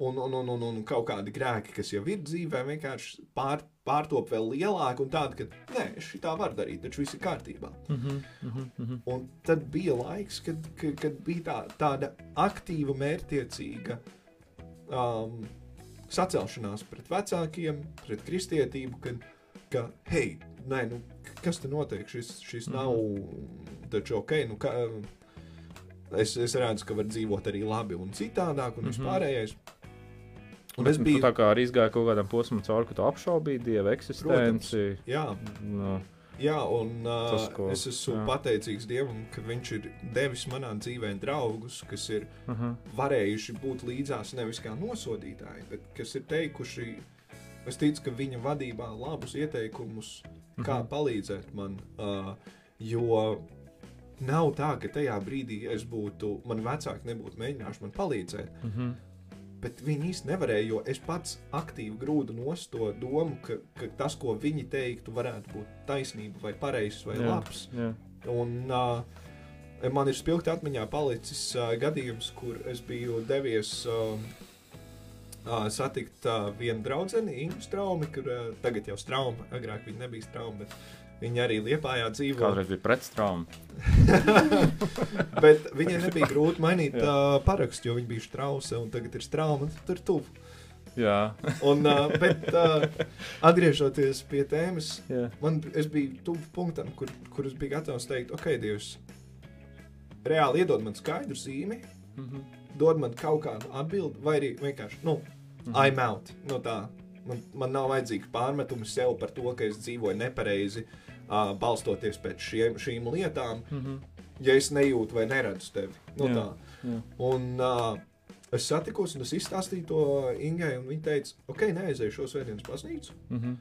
Un, un, un, un, un kaut kādi grēki, kas jau ir dzīvē, vienkārši pār, pārtop vēl lielāki un tādi, ka nē, es šitā varu darīt, taču viss ir kārtībā. Mm -hmm. Mm -hmm. Un tad bija laiks, kad, kad, kad bija tā, tāda aktīva, mērķtiecīga um, sacelšanās pret vecākiem, pret kristietību, kad, ka, hei, nē, nu, kas te notiek? Šis, šis Mhm. nav taču ok. Nu, ka, es, es redzu, ka var dzīvot arī labi un citādāk, un Mhm. vispārējais. Un es biju, tā kā arī izgāja kaut kādam posmam cauri, ka tu apšaubīji dieva eksistenci. jā, Nu, Jā, un uh, Tas, ko- es esmu jā. pateicīgs Dievam, ka Viņš ir devis manā dzīvē draugus, kas ir uh -huh. varējuši būt līdzās nevis kā nosodītāji, bet kas ir teikuši, es ticu, ka viņa vadībā labus ieteikumus, kā Mhm. palīdzēt man. Uh, jo nav tā, ka tajā brīdī es būtu, man vecāki nebūtu mēģinājuši man palīdzēt. Uh -huh. Bet viņi īsti nevarēja, jo es pats aktīvi grūdu nost to domu, ka, ka tas, ko viņi teiktu, varētu būt taisnība, vai pareizs, vai Jā. labs. Jā. Un, uh, man ir spilgti atmiņā palicis uh, gadījums, kur es biju devies uh, satikt uh, vienu draugu, Ingu Straumi, kur uh, tagad jau strauma, agrāk viņa nebija strauma, bet viņa arī liepājā dzīvo. Kādreiz bija pretstrauma. bet viņai nebija grūti mainīt uh, parakstu, jo viņa bija strausa un tagad ir strauma. un Tur tuvu. Jā, Un, uh, bet uh, atgriežoties pie tēmas, jā. man, es biju tuvu punktam, kur, kur es biju gatavs teikt, ok, Dievs, reāli iedod man skaidru zīmi, Mm -hmm. dod man kaut kādu atbildi, vai arī vienkārši, nu, Mhm. I'm out. No tā. Man, man nav vajadzīgs pārmetums sev par to, ka es dzīvoju nepareizi, uh, balstoties pēc šiem, šīm lietām, Mm -hmm. ja es nejūtu vai neredzu tevi. No Jā. tā. Jā. Un uh, es satikos un es izstāstīju to Ingai, un viņa teica, ok, neaizēju šo svētdienas baznīcu. Mm -hmm.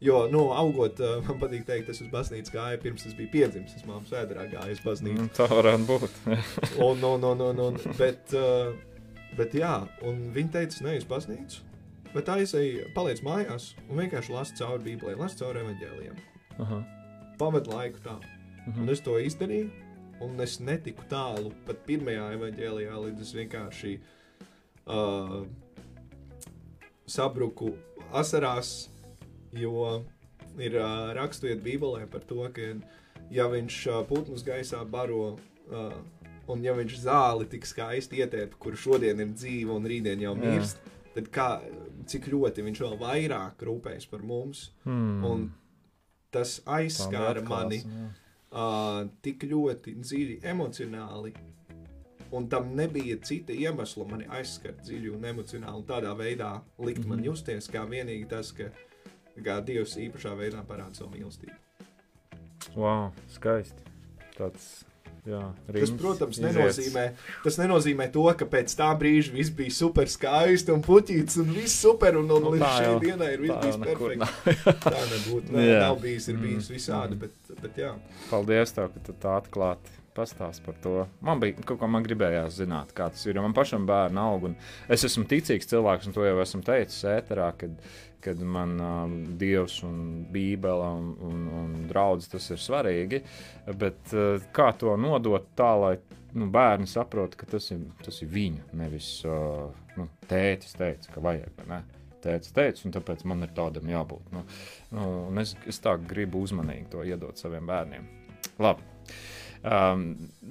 Jo, nu, augot, man patīk teikt, es uz baznīcu gāju pirms es biju piedzimis. Es māmu sēdrā gāju uz baznīcu. Nu, tā varētu būt. Un, un, un, un, un, bet, uh, bet jā, un viņi teica, ne uz baznīcu. Bet aizēju, paliec mājās un vienkārši lasi cauri Bībelē, lasi cauri evaņģēliem. Aha. Pavadu laiku tā. Un Mhm. es to izdarīju, un es netiku tālu pat pirmajā evaņģēlijā, līdz es vienkārši uh, sabruku asarās, jo ir uh, raksturiet Bībelē par to, ka ja viņš uh, putnus gaisā baro, uh, un ja viņš zāli tik skaisti ietēp, kur šodien ir dzīva un rītdien jau Jā. mirst, tad kā, cik ļoti viņš vēl vairāk rūpējas par mums, Hmm. un tas aizskāra mani jā. uh, tik ļoti dziļi emocionāli. Un tam nebija cita iemesla mani aizskart dziļi un emocionāli, un tādā veidā likt man Mhm. justies kā vienīgi tas, ka kā Dievs īpašā veidā parāda savu mīlestību. Wow, skaisti. Tāds, jā, Tas, protams, nenozīmē, tas nenozīmē to, ka pēc tā brīža viss bija super skaisti un puķīts un viss super, un, un Nu, līdz šai dienai ir viss bijis nav. Tā nebūtu. Nē, nav bijis, ir bijis Mm, visādi, bet, bet jā. Paldies, tev, ka tu tā atklāti pastāst par to. Man bija kaut kā man gribējās zināt, kā tas ir. Man pašam bērnu aug, un es esmu ticīgs cilvēks, un to jau esmu teicis ēterā, kad, kad man um, Dievs un Bībele un, un, un draudzes tas ir svarīgi. Bet uh, kā to nodot tā, lai nu, bērni saprot, ka tas ir, tas ir viņu, nevis uh, nu, tētis teica, ka vajag. ne? Tēvs teica, un tāpēc man ir tādam jābūt. Nu, nu, es, es tā gribu uzmanīgi to iedot saviem bērniem. Labi. Um,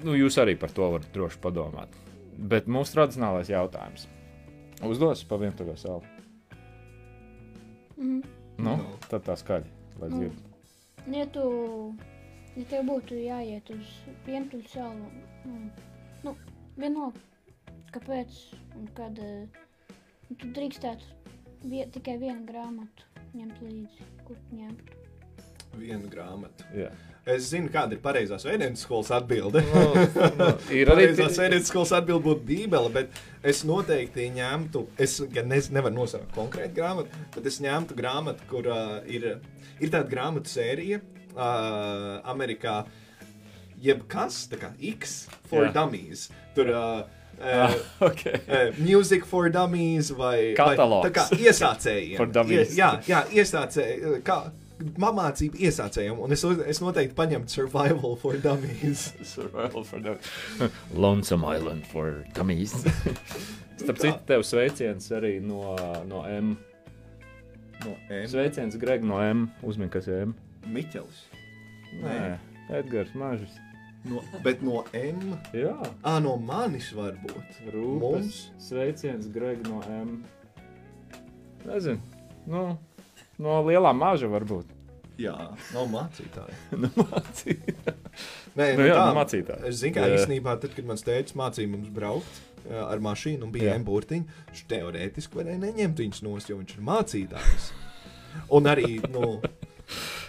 nu, jūs arī par to varat droši padomāt. Bet mūsu tradicionālais jautājums. Uzdos pa vienu to savu. Mhm. Nu, No. tad tā skaļi, lai Nu. dzird. Ja tu, ja tev būtu jāiet uz vientuļu salu, nu, nu vienalga, kāpēc un kad, nu, tu drīkstētu vie, tikai vienu grāmatu ņemt līdzi, kur tu ņemtu. Vienu grāmatu. Jā. Es zinu, kāda ir pareizā svētdienas skolas atbilde. Nu, nu, ir arī Pareizā svētdienas skolas atbilde būtu Bībele, bet es noteikti ņemtu, es gan nez, nevaru nosaukt konkrētu grāmatu, bet es ņemtu grāmatu, kur uh, ir, ir tāda grāmatu sērija uh, Amerikā, jebkas, tā kā X for Jā. Dummies. Tur, uh, uh, okay. uh, Music for Dummies vai, Katalogs. vai tā kā iesācējiem. For dummies. Ie- Jā, jā iesācēji. Kā, Mācība iesācējiem, un es, es noteikti paņemtu survival for dummies. Survival for the Lonesome Island for Dummies. Starp citu, tev sveiciens arī no, no M. No M. Sveiciens Greg no M. Uzmin, kas ir M. Miķels. Nē, Edgars Mažis. No, bet no M. Jā, Ah, no manis varbūt. Rūpes. Mums? Sveiciens Greg no M. Nezinu. Nu, no lielā maža varbūt. Jā, no mācītāja. nu, mācīt. Nē, Nu jā, no mācītāja. Es zinu, kā Jā. īstenībā, tad, kad mans tēvs mācīja mums braukt ar mašīnu un bija Jā. M-burtiņš, viņš teorētiski varēja neņemt viņus nost, jo viņš ir mācītājs. Un arī, nu,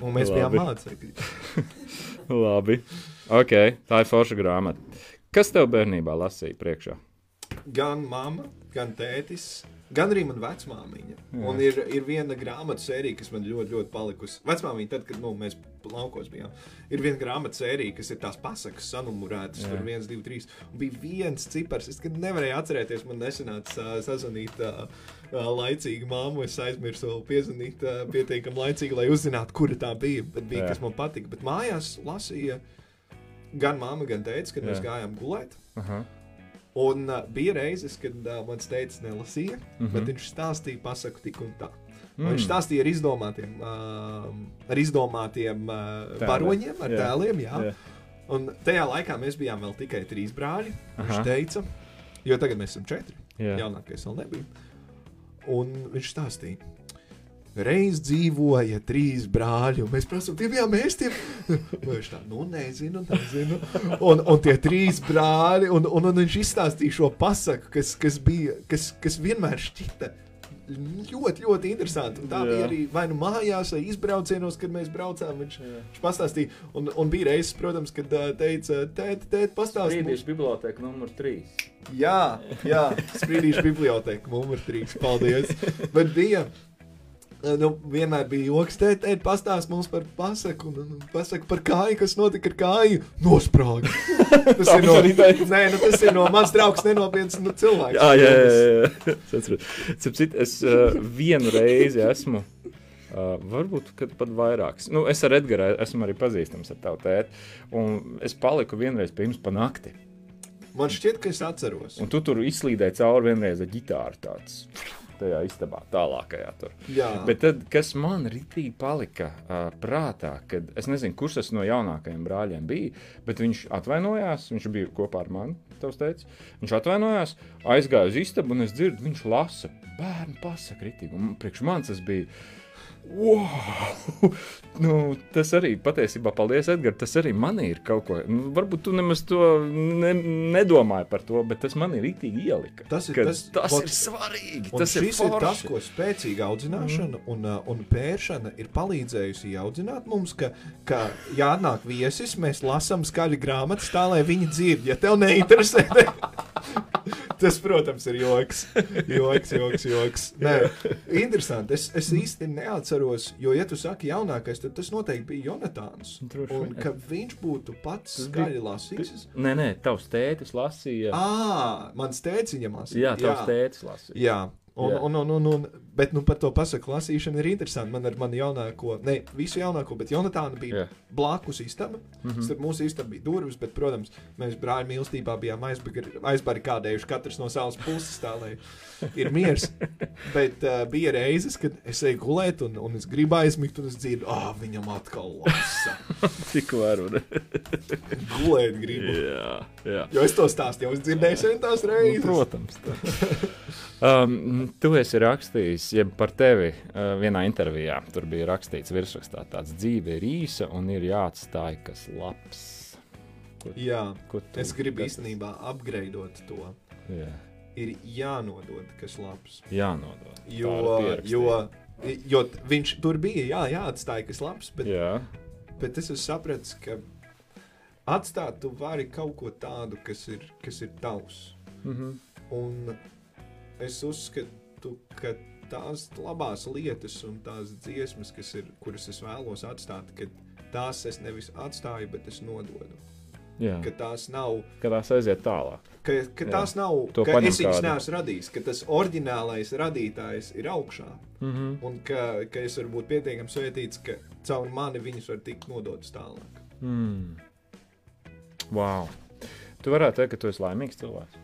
un mēs bijām Labi. mācekļi. Labi. Ok, tā ir forša grāmata. Kas tev bērnībā lasīja priekšā? Gan mamma, gan tētis. Gan arī mana vecmāmiņa. Un ir, ir viena grāmatu sērija, kas man ļoti, ļoti palikusi. Vecmāmiņa, tad, kad nu, mēs laukos bijām, ir viena grāmatu sērija, kas ir tās pasakas, sanumurētas. Jā. Tur viens, divi, trīs. Un bija viens cipars, es nevarēju atcerēties, man nesanāca uh, sazvanīt uh, uh, laicīgi māmu. Es aizmirsu piezvanīt uh, pietiekami laicīgi, lai uzzinātu, kura tā bija. Bet bija, Jā. kas man patika. Bet mājās lasīja gan mamma, gan tēvs, kad mēs Jā. gājām gulēt. Aha. Un uh, bija reizes, kad uh, mans tēvs nelasīja, mm. -hmm. bet viņš stāstīja pasaku tik un tā. Mm. Viņš stāstīja ar izdomātiem, uh, ar izdomātiem uh, Tēliem. varoņiem, ar Jā. tēliem. Jā. Jā. Un tajā laikā mēs bijām vēl tikai trīs brāļi. Aha. Viņš teica, jo tagad mēs esam četri. Jā. Jaunākais vēl nebija. Un viņš stāstīja. Reiz dzīvoja trīs brāļi, un mēs prasām, tie bijām mēs. Tie... Viņš tā, nu, nezinu, nezinu. Un, un tie trīs brāļi, un, un, un viņš izstāstīja šo pasaku, kas, kas, bija, kas, kas vienmēr šķita ļoti, ļoti interesanti. Un tā Jā. bija arī vai nu mājās, vai izbraucienos, kad mēs braucām. Viņš, Jā. viņš pastāstīja, un, un bija reizes, protams, kad teica, tēti, tēti, pastāstīja. Brīdīšu biblioteka numur 3. Jā, jā sprīdīšu biblioteka, numur 3. Paldies. Bet bija. Nu, vienmēr bija joks, teikt, tēt, pastāst mums par pasaku, un, un pasaka par kāju, kas notika ar kāju. Nosprāga. Tas ir no, nē, nu, tas ir no mans draugs, nenopietns nu, cilvēks. Jā, jā, jā. jā. Citu, Es uh, vienu reizi esmu. Uh, varbūt pat vairākas. Nu, es ar Edgars esmu arī pazīstams ar tavu tēti. Un es paliku vienreiz pie jums pa nakti. Man šķiet, ka es atceros. Un tu tur izslīdēji cauri vienreiz ar ģitāru. Tāds. Tajā istabā, tālākajā tur. Jā, Bet tad, kas man ritīgi palika uh, prātā, kad es nezinu, kurš tas no jaunākajiem brāļiem bija, bet viņš atvainojās, viņš bija kopā ar mani, tavs teicis. Viņš atvainojās, aizgāja uz istabu, un es dzirdu, viņš lasa bērnu pasaku ritīgi. Un priekš man tas bija. Wow! nu, tas arī patiesībā, paldies, Edgars. Tas arī man ir kaut ko. Nu, varbūt tu nemaz to ne, nedomāji par to, bet tas man ir rītīgi ielika. Tas ir- tas- tas vot- ir svarīgi. Tas ir, šis ir, tas, forši. ko spēcīga audzināšana mm. un, uh, un pēršana ir palīdzējusi audzināt mums, ka, ka ja atnāk viesis, mēs lasām skaļi grāmatas tā, lai viņi dzird. Ja tev neinteresē, tas, protams, ir joks. Joks, joks, joks. Nē, interesanti. Es, es īsti neatceros, jo, ja tu saki jaunākais, tad tas noteikti bija Jonatāns. Droši Un ka viņš būtu pats skaļi lasījis. Nē, nē, tavs tētis lasīja. Ah, mans tēvs viņam lasīja. Jā, tavs tētis lasīja. Jā. Un, Jā. un, un, un, un, bet nu, par to pasaku lasīšanu ir interesanti. Man ar mani jaunāko, ne visu jaunāko, bet Jonatāna bija yeah. blakus istaba. Mm -hmm. Starp mūsu istabu bija durvis, bet, protams, mēs brāļa mīlestībā bijām aizbarikādējuši katrs no savas puses, tā lai ir miers. bet uh, bija reizes, kad es eju gulēt, un, un es gribu aizmigt, un es dzirdu, ah, viņam atkal lasa. Tik varu. Gulēt gribu. jā, jā. Jo es to stāstu jau esmu dzirdējis centās Nu, reizes. protams. tā. Um, tu esi rakstījis, jeb par tevi uh, vienā intervijā. Tur bija rakstīts virsrakstā, tāds dzīve ir īsa un ir jāatstāj kas labs. Ko, Jā, ko tu, es gribu tas- īstenībā apgraidot to. Jā, Ir jānodod kas labs. jānodod. Jo, jo Jo viņš tur bija, jā, jāatstāja kas labs, bet, Jā, bet es esmu sapratis, ka atstāt tu vari kaut ko tādu, kas ir, kas ir tavs. mhm. Un es uzskatu, ka tās labās lietas un tās dziesmas, kas ir, kuras es vēlos atstāt, ka tās es nevis atstāju, bet es nododu. jā. Ka tās nav, Kad tās aiziet tālāk. ka, ka Jā. tās nav, To ka es viņas neesmu radījis, ka tas oriģinālais radītājs ir augšā. Mhm. Un ka, ka es varu būt pietiekami svētīts, ka caur mani viņas var tikt nodotas tālāk. Mm. Wow. Tu varētu teikt, ka tu esi laimīgs cilvēks.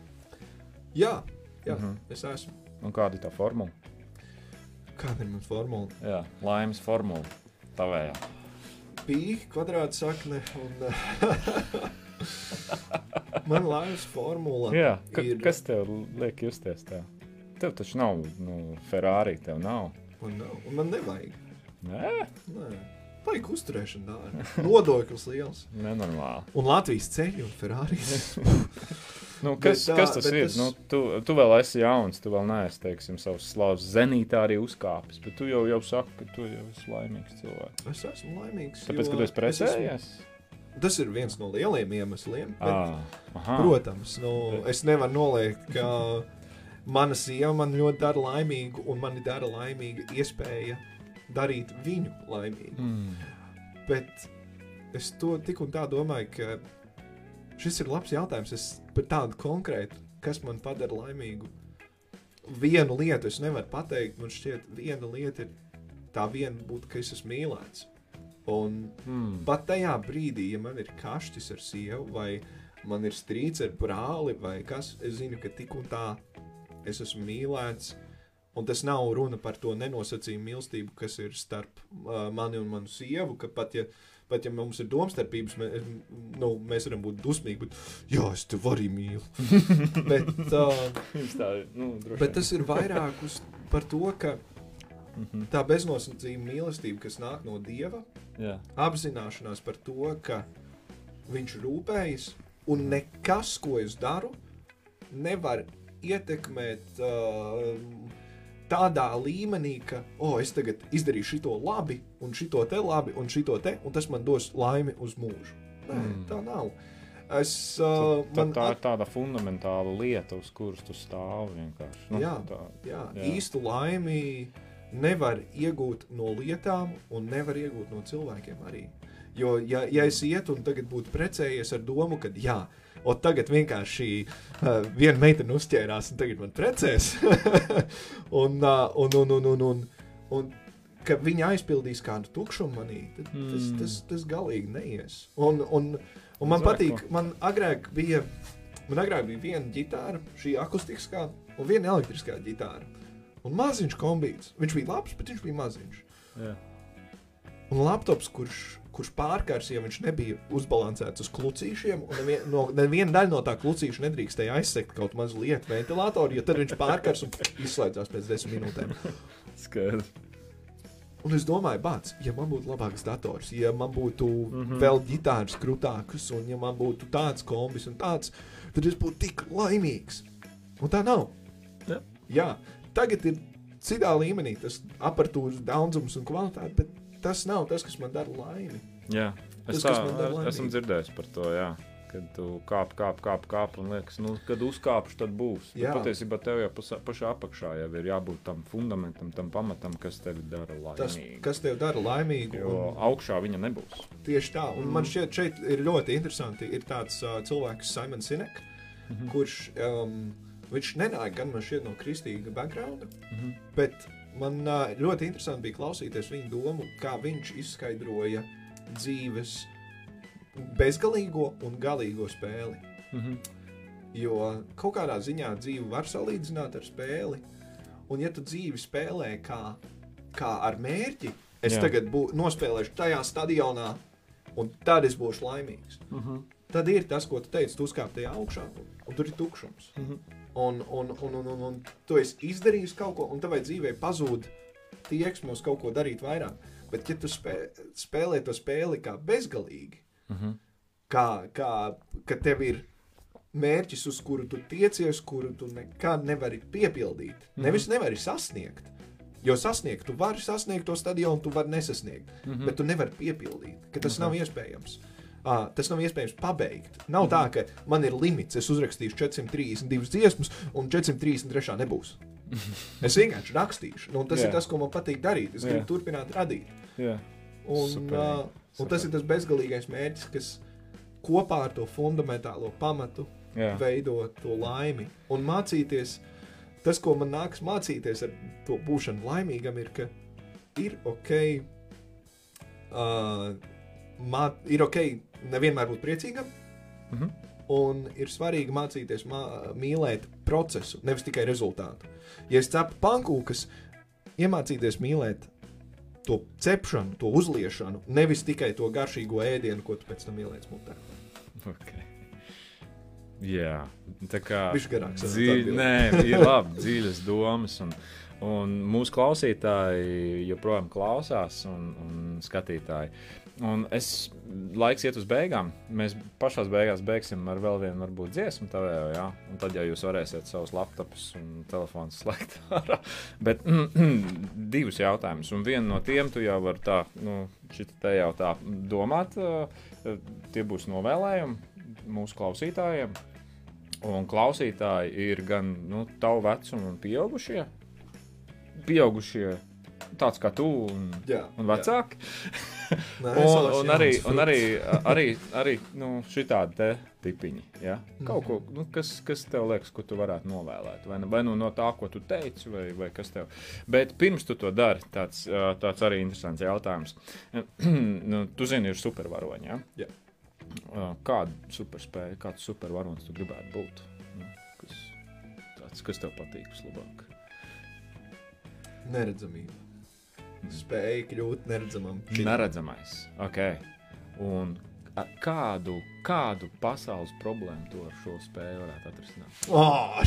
Jā, jā Mhm. es esmu. Un kāda ir tā formula? Kāda ir mana formula? Jā, laimes formula. Tavējā. Pī, kvadrātsakne un man laimes formula Jā, ka, ir. kas tev liek justies tā? Tev taču nav nu, Ferrari, tev nav. Nav, un man nevajag. Nē, Nē. Vajag uzturēšanu dārgi. Nodoklis liels. nenormāli. Un Latvijas ceļi un Ferrari. Nu, kas, Bet tā- kas tas bet ir? tas- Nu, tu, tu vēl esi jauns, tu vēl neesi, teiksim, savas slavas zenītā arī uzkāpis, bet tu jau, jau saki, ka tu jau esi laimīgs cilvēks. es esmu laimīgs. Tāpēc, jo ka tu esi es esmu- precējies? Tas ir viens no lieliem iemesliem. bet- Ah, aha. Protams, nu, es nevaru noliegt, ka mana sieva man ļoti dara laimīgu, un man dara laimīga iespēja darīt viņu laimīgu. Mm. Bet es to tik un tā domāju, ka šis ir labs jautājums. Es par tādu konkrētu, kas man padara laimīgu. Vienu lietu es nevaru pateikt. Man šķiet, viena lieta ir tā viena būt, ka es esmu mīlēts. Un Mm. pat tajā brīdī, ja man ir kašķis ar sievu, vai man ir strīds ar brāli, vai kas, es zinu, ka tik un tā es esmu mīlēts. Un tas nav runa par to nenosacījumu mīlestību, kas ir starp uh, mani un manu sievu. Ka pat ja, pat ja mums ir domstarpības, mēs, nu, mēs varam būt dusmīgi, bet jā, es tevi arī mīlu. bet, uh, tā, nu, bet tas ir vairāk uz, par to, ka Mhm. tā beznosacījuma mīlestība, kas nāk no dieva, Jā. apzināšanās par to, ka viņš rūpējas un nekas, ko es daru, nevar ietekmēt uh, tādā līmenī, ka, oh, es tagad izdarīšu šo labi, un šo te labi, un šo te, un tas man dos laimi uz mūžu. Nē, Mm. tā nav. Es, uh, Tā, man tā ir tāda fundamentāla lieta, uz kuras tu stāvi vienkārši. Nu, Jā. tā, jā, Jā. īstu laimi nevar iegūt no lietām, un nevar iegūt no cilvēkiem arī. Jo, ja, ja es ietu un tagad būtu precējies ar domu, ka jā, o tagad vienkārši uh, viena meitene uzķērās un tagad man precēs, un, uh, un, un, un, un, un, un ka viņa aizpildīs kādu tukšumu manī, tad mm. tas, Mm. tas, tas galīgi neies. Un, un, un man patīk, man agrāk bija, man agrāk bija viena ģitāra, šī akustiskā, un viena elektriskā ģitāra. Un maziņš kombīts. Viņš bija labs, bet viņš bija maziņš. jā. Un laptops, kurš, kurš pārkars, ja viņš nebija uzbalansēts uz klucīšiem, un nevien, no, neviena daļa no tā klucīša nedrīkstēja aizsegt kaut mazu lietu ventilatoru, jo tad viņš pārkars un izslēdzās pēc desmit minūtēm. Skaidrs. Un es domāju, bāc, ja man būtu labāks dators, ja man būtu mm. -hmm. vēl ģitāras krūtākas, un ja man būtu tāds kombis un tāds, tad es būtu tik laimīgs. Un tā nav. Jā. Jā, tagad ir citā līmenī tas aparatūras daudzums un kvalitāte, bet tas nav tas, kas man dara laimi. Jā, es Tas, tā, esmu dzirdējis par to, jā. Kad tu kāp, kāp, kāp, kāp un liekas, nu, kad uzkāpšu, tad būs. Jā. Bet patiesībā tev jau pašā, pašā apakšā jau ir jābūt tam fundamentam, tam pamatam, kas tevi dara Tas, laimīgu. kas tev dara laimīgu. Jo un- augšā viņa nebūs. Tieši tā, un mm. man šķiet, šeit ir ļoti interesanti. Ir tāds uh, cilvēks, Simons Sinek, mm -hmm. kurš um, viņš nenāk gan man šķiet no kristīga backgrounda, Mm -hmm. bet man ļoti interesanti bija klausīties viņa domu, kā viņš izskaidroja dzīves bezgalīgo un galīgo spēli. Mm -hmm. Jo kaut kādā ziņā dzīve var salīdzināt ar spēli, un ja tu dzīvi spēlē kā, kā ar mērķi, es Jā. Tagad bū, nospēlēšu tajā stadionā, un tad es būšu laimīgs. Mm -hmm. Tad ir tas, ko tu teici, tu uzkāp tajā augšā, un, un tur ir tukšums. Mm -hmm. Un, un, un, un, un, un tu esi izdarījis kaut ko, un tavai dzīvē pazūd tieksme uz kaut ko darīt vairāk. Bet, ja tu spē, spēlē to spēli kā bezgalīgi, Mm -hmm. kā, kā ka tev ir mērķis, uz kuru tu tiecies, kuru tu nekad nevari piepildīt, Mhm. nevis nevari sasniegt, Jo sasniegt, tu vari sasniegt to stadionu, tu vari nesasniegt, mm -hmm. bet tu nevari piepildīt, ka tas mm -hmm. nav iespējams. Uh, tas nav iespējams pabeigt. Nav tā, ka man ir limits, es uzrakstīšu 432 dziesmas, un 433 nebūs. Es vienkārši rakstīšu, nu, tas yeah. ir tas, ko man patīk darīt. Es Jā. gribu turpināt radīt. Jā. Un, Superīgi, uh, un tas ir tas bezgalīgais mērķis, kas kopā ar to fundamentālo pamatu Jā. veido to laimi. Un mācīties, tas, ko man nāks mācīties ar to būšanu laimīgam, ir, ka ir ok, uh, ir ok nevienmēr būt priecīgam. Mhm. Un ir svarīgi mācīties mā, mīlēt procesu, nevis tikai rezultātu. Ja es cepu pankūkas, iemācīties mīlēt to cepšanu, to uzliešanu, nevis tikai to garšīgo ēdienu, ko tu pēc tam ieliec mutē. Okay. Jā, tā kā Bišķi garāks, sanāca dziļ, nē, ir labi, dziļas domas. Un, un mūsu klausītāji joprojām klausās, un, un skatītāji. Un es laiks iet uz beigām. Mēs pašā beigās beigsim ar vēl vienu, varbūt dziesmu, tavējo, jā. Un tad jau jūs varēsiet savus laptopus un telefonus slēgt ārā. Bet divus jautājumus. Un vienu no tiem tu jau vari tā, nu, šit te jau tā domāt. Tie būs novēlējumi mūsu klausītājiem. Un klausītāji ir gan nu, tavu vecumu, un pieaugušie. Pieaugušie, tāds kā tu un, Jā, un vecāki. Nē, Un, un, arī, un arī, arī, arī nu, šitādi te tipiņi. Ja? Kaut ko, Mhm. nu, kas, kas tev liekas, ko tu varētu novēlēt? Vai, nu- vai nu no tā, ko tu teici, vai, vai kas tev. Bet pirms tu to dari, tāds, tāds arī interesants jautājums. nu, tu zini, ir supervaroņi. Ja? Jā. Kādu superspēju, kāds supervaronis tu gribētu būt? Nu, kas, tāds, kas tev patīk vislabāk? Neredzamība. Spēja kļūt neredzamam. Neredzamais. Okay. Un kādu, kādu pasaules problēmu tu ar šo spēju varētu atrisināt? Oh,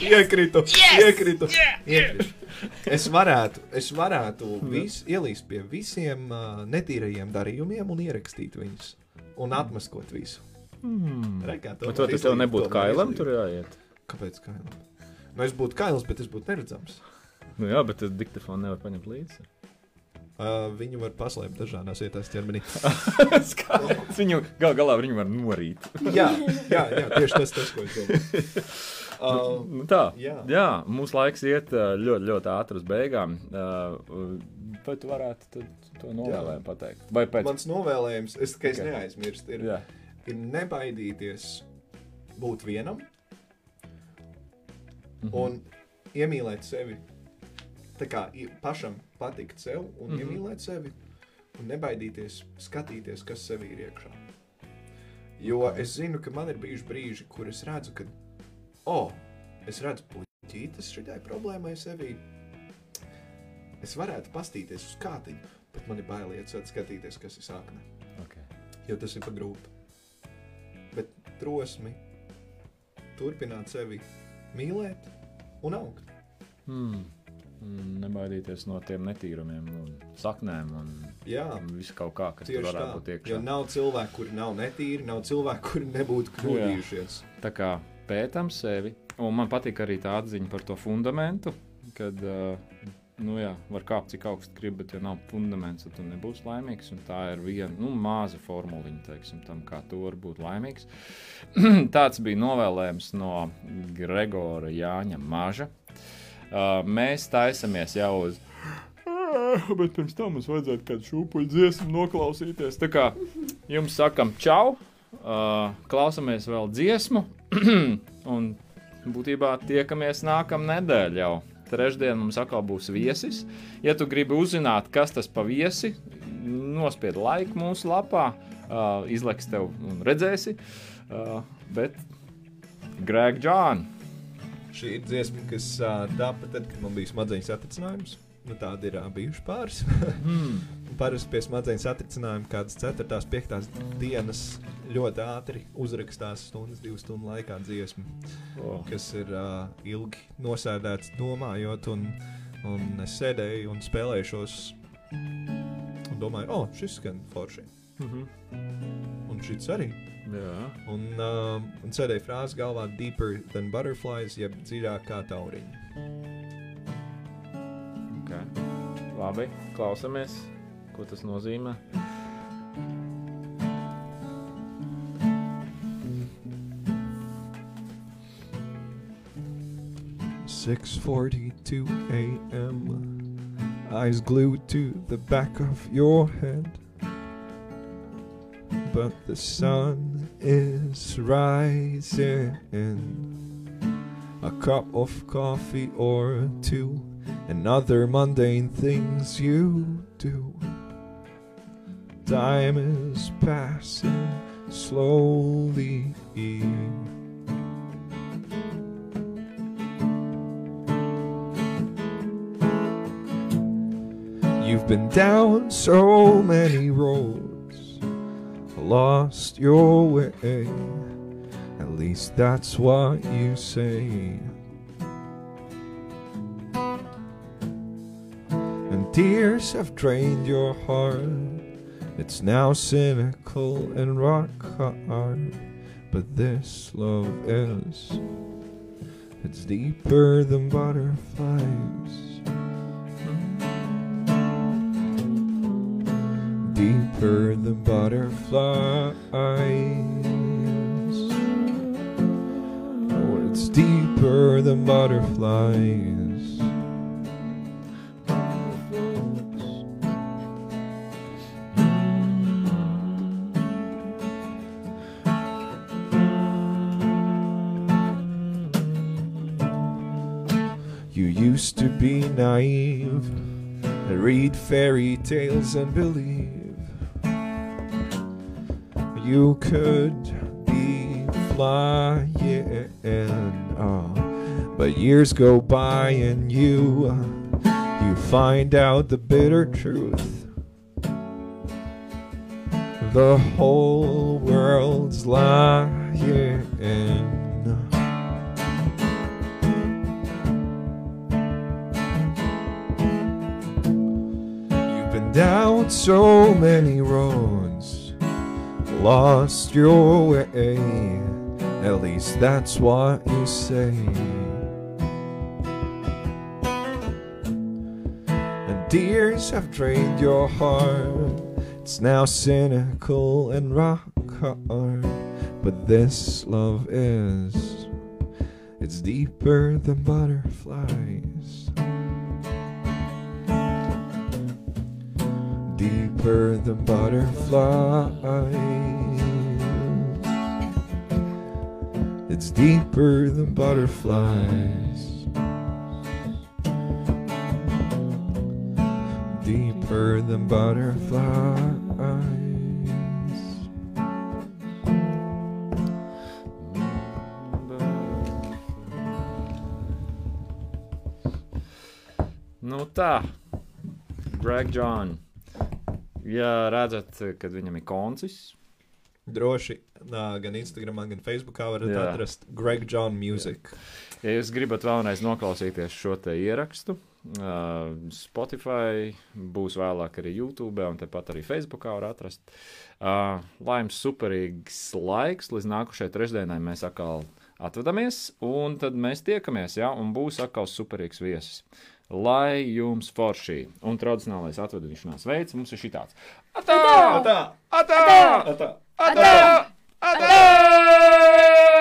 iekritu, yes! iekritu, yeah! iekritu. Es varētu, es varētu vis, ielīst pie visiem uh, netīrajiem darījumiem un ierakstīt viņus. Un atmaskot visu. Hmm. Rekā, Bet vai tas tev nebūtu kailam tur jāiet? Kāpēc kailam? Nu, es būtu kails, bet es būtu neredzams. Nu jā, bet tad diktafonu nevar paņemt līdzi. Uh, viņu var paslēpt dažādās vietās ķermenī. Skaidrs. Viņu gal galā viņu var norīt. jā, jā, jā, tieši tas, tas ko es domāju. Uh, Nu, tā. Jā. jā, mūsu laiks iet ļoti, ļoti ātri uz beigām. Ā, Vai tu varētu to novēlējumu pateikt? Vai pēc mans novēlējums, es, ka es Ok. neaizmirstu, ir, Jā. ir nebaidīties būt vienam Mhm. un iemīlēt sevi. Tā kā pašam patikt sev un mm. -hmm. iemīlēt sevi, un nebaidīties skatīties, kas sevī ir iekšā. Jo es zinu, ka man ir bijuši brīži, kur es redzu, ka, oh, es redzu puķītes šitai problēmai sevī. Es varētu pastīties uz kātiņu, bet man ir bail iet skatīties, kas ir sākne, Okay. jo tas ir pa grūti. Bet drosmi turpināt sevi mīlēt un augt. Hmm. Nebaidīties no tiem netīrumiem, un saknēm un Jā, visu kaut kā, kas tur tieši tā. varētu būt iekšā. Jo nav cilvēku, kuri nav netīri, nav cilvēku, kuri nebūtu kļūdījušies. Tā kā pētām sevi, un man patīk arī tā atziņa par to fundamentu, kad uh, nu, jā, var kāpt cik augstu grib, bet, ja nav fundaments, tad tu nebūsi laimīgs. un Tā ir viena nu, maza formuliņa teiksim, tam, kā tu vari būt laimīgs. Tāds bija novēlējums no Gregora Jāņa Maža. Uh, mēs taisamies jau uz. Bet pirms tam mums vajadzētu kādu šūpuļu dziesmu noklausīties. Tā kā jums sakam, čau! Uh, klausāmies vēl dziesmu, un būtībā tiekamies nākamā nedēļa jau. Trešdien mums atkal būs viesis. Ja tu gribi uzzināt, kas tas pa viesi, nospied laiku mūsu lapā, uh, izlaiks tev un redzēsi. Uh, bet Greg Džāns. Šī ir dziesma, kas uh, tapa tad, kad man bija smadzeņu satricinājums. Nu, tāda ir uh, bijuši pāris. Hmm. Parasti pie smadzeņu satricinājuma kādas 4, 5 dienas ļoti ātri uzrakstās stundas, 2 stundu laikā dziesma, Oh. kas ir uh, ilgi nosēdēts, domājot, un, un es sēdēju un spēlēju šos. Un domāju, oh, šis skan forši. Mhm. Un šis arī. Jā. Un, uh, un sēdēja frāze galvā, deeper than butterflies, jeb dziļāk kā tauriņi. Labi, klausamies, ko tas nozīmē. Six forty-two a.m. Eyes glued to the back of your head. But the sun is rising. A cup of coffee or two, and other mundane things you do. Time is passing slowly. You've been down so many roads, lost your way. At least that's what you say. And tears have drained your heart. It's now cynical and rock hard. But this love is, it's deeper than butterflies. Deeper than butterflies. Oh, it's deeper than butterflies. You used to be naive and read fairy tales and believe you could be flying. Oh, but years go by and you uh, you find out the bitter truth. The whole world's lying. You've been down so many roads, lost your way. At least that's what you say. And tears have drained your heart. It's now cynical and rock hard. But this love is, it's deeper than butterflies. deeper than butterflies. It's deeper than butterflies. Deeper than butterflies. Nu tā, Greg John. Ja redzat, kad viņam ir koncis, Droši gan Instagram, gan Facebookā varat Jā. atrast Greg John Music. ja jūs gribat vēlreiz noklausīties šo te ierakstu, uh, Spotify būs vēlāk arī YouTube, un tepat arī Facebookā var atrast. Uh, lai jums superīgs laiks, līdz nākošajai trešdienai mēs atkal atvadamies, un tad mēs tiekamies, ja, un būs atkal superīgs viesis. Lai jums forši un tradicionālais atvadīšanās veids mums ir šitāds. Atā! Tā! Atā! Tā! Atā! Atā! Adão! Adão! Adão!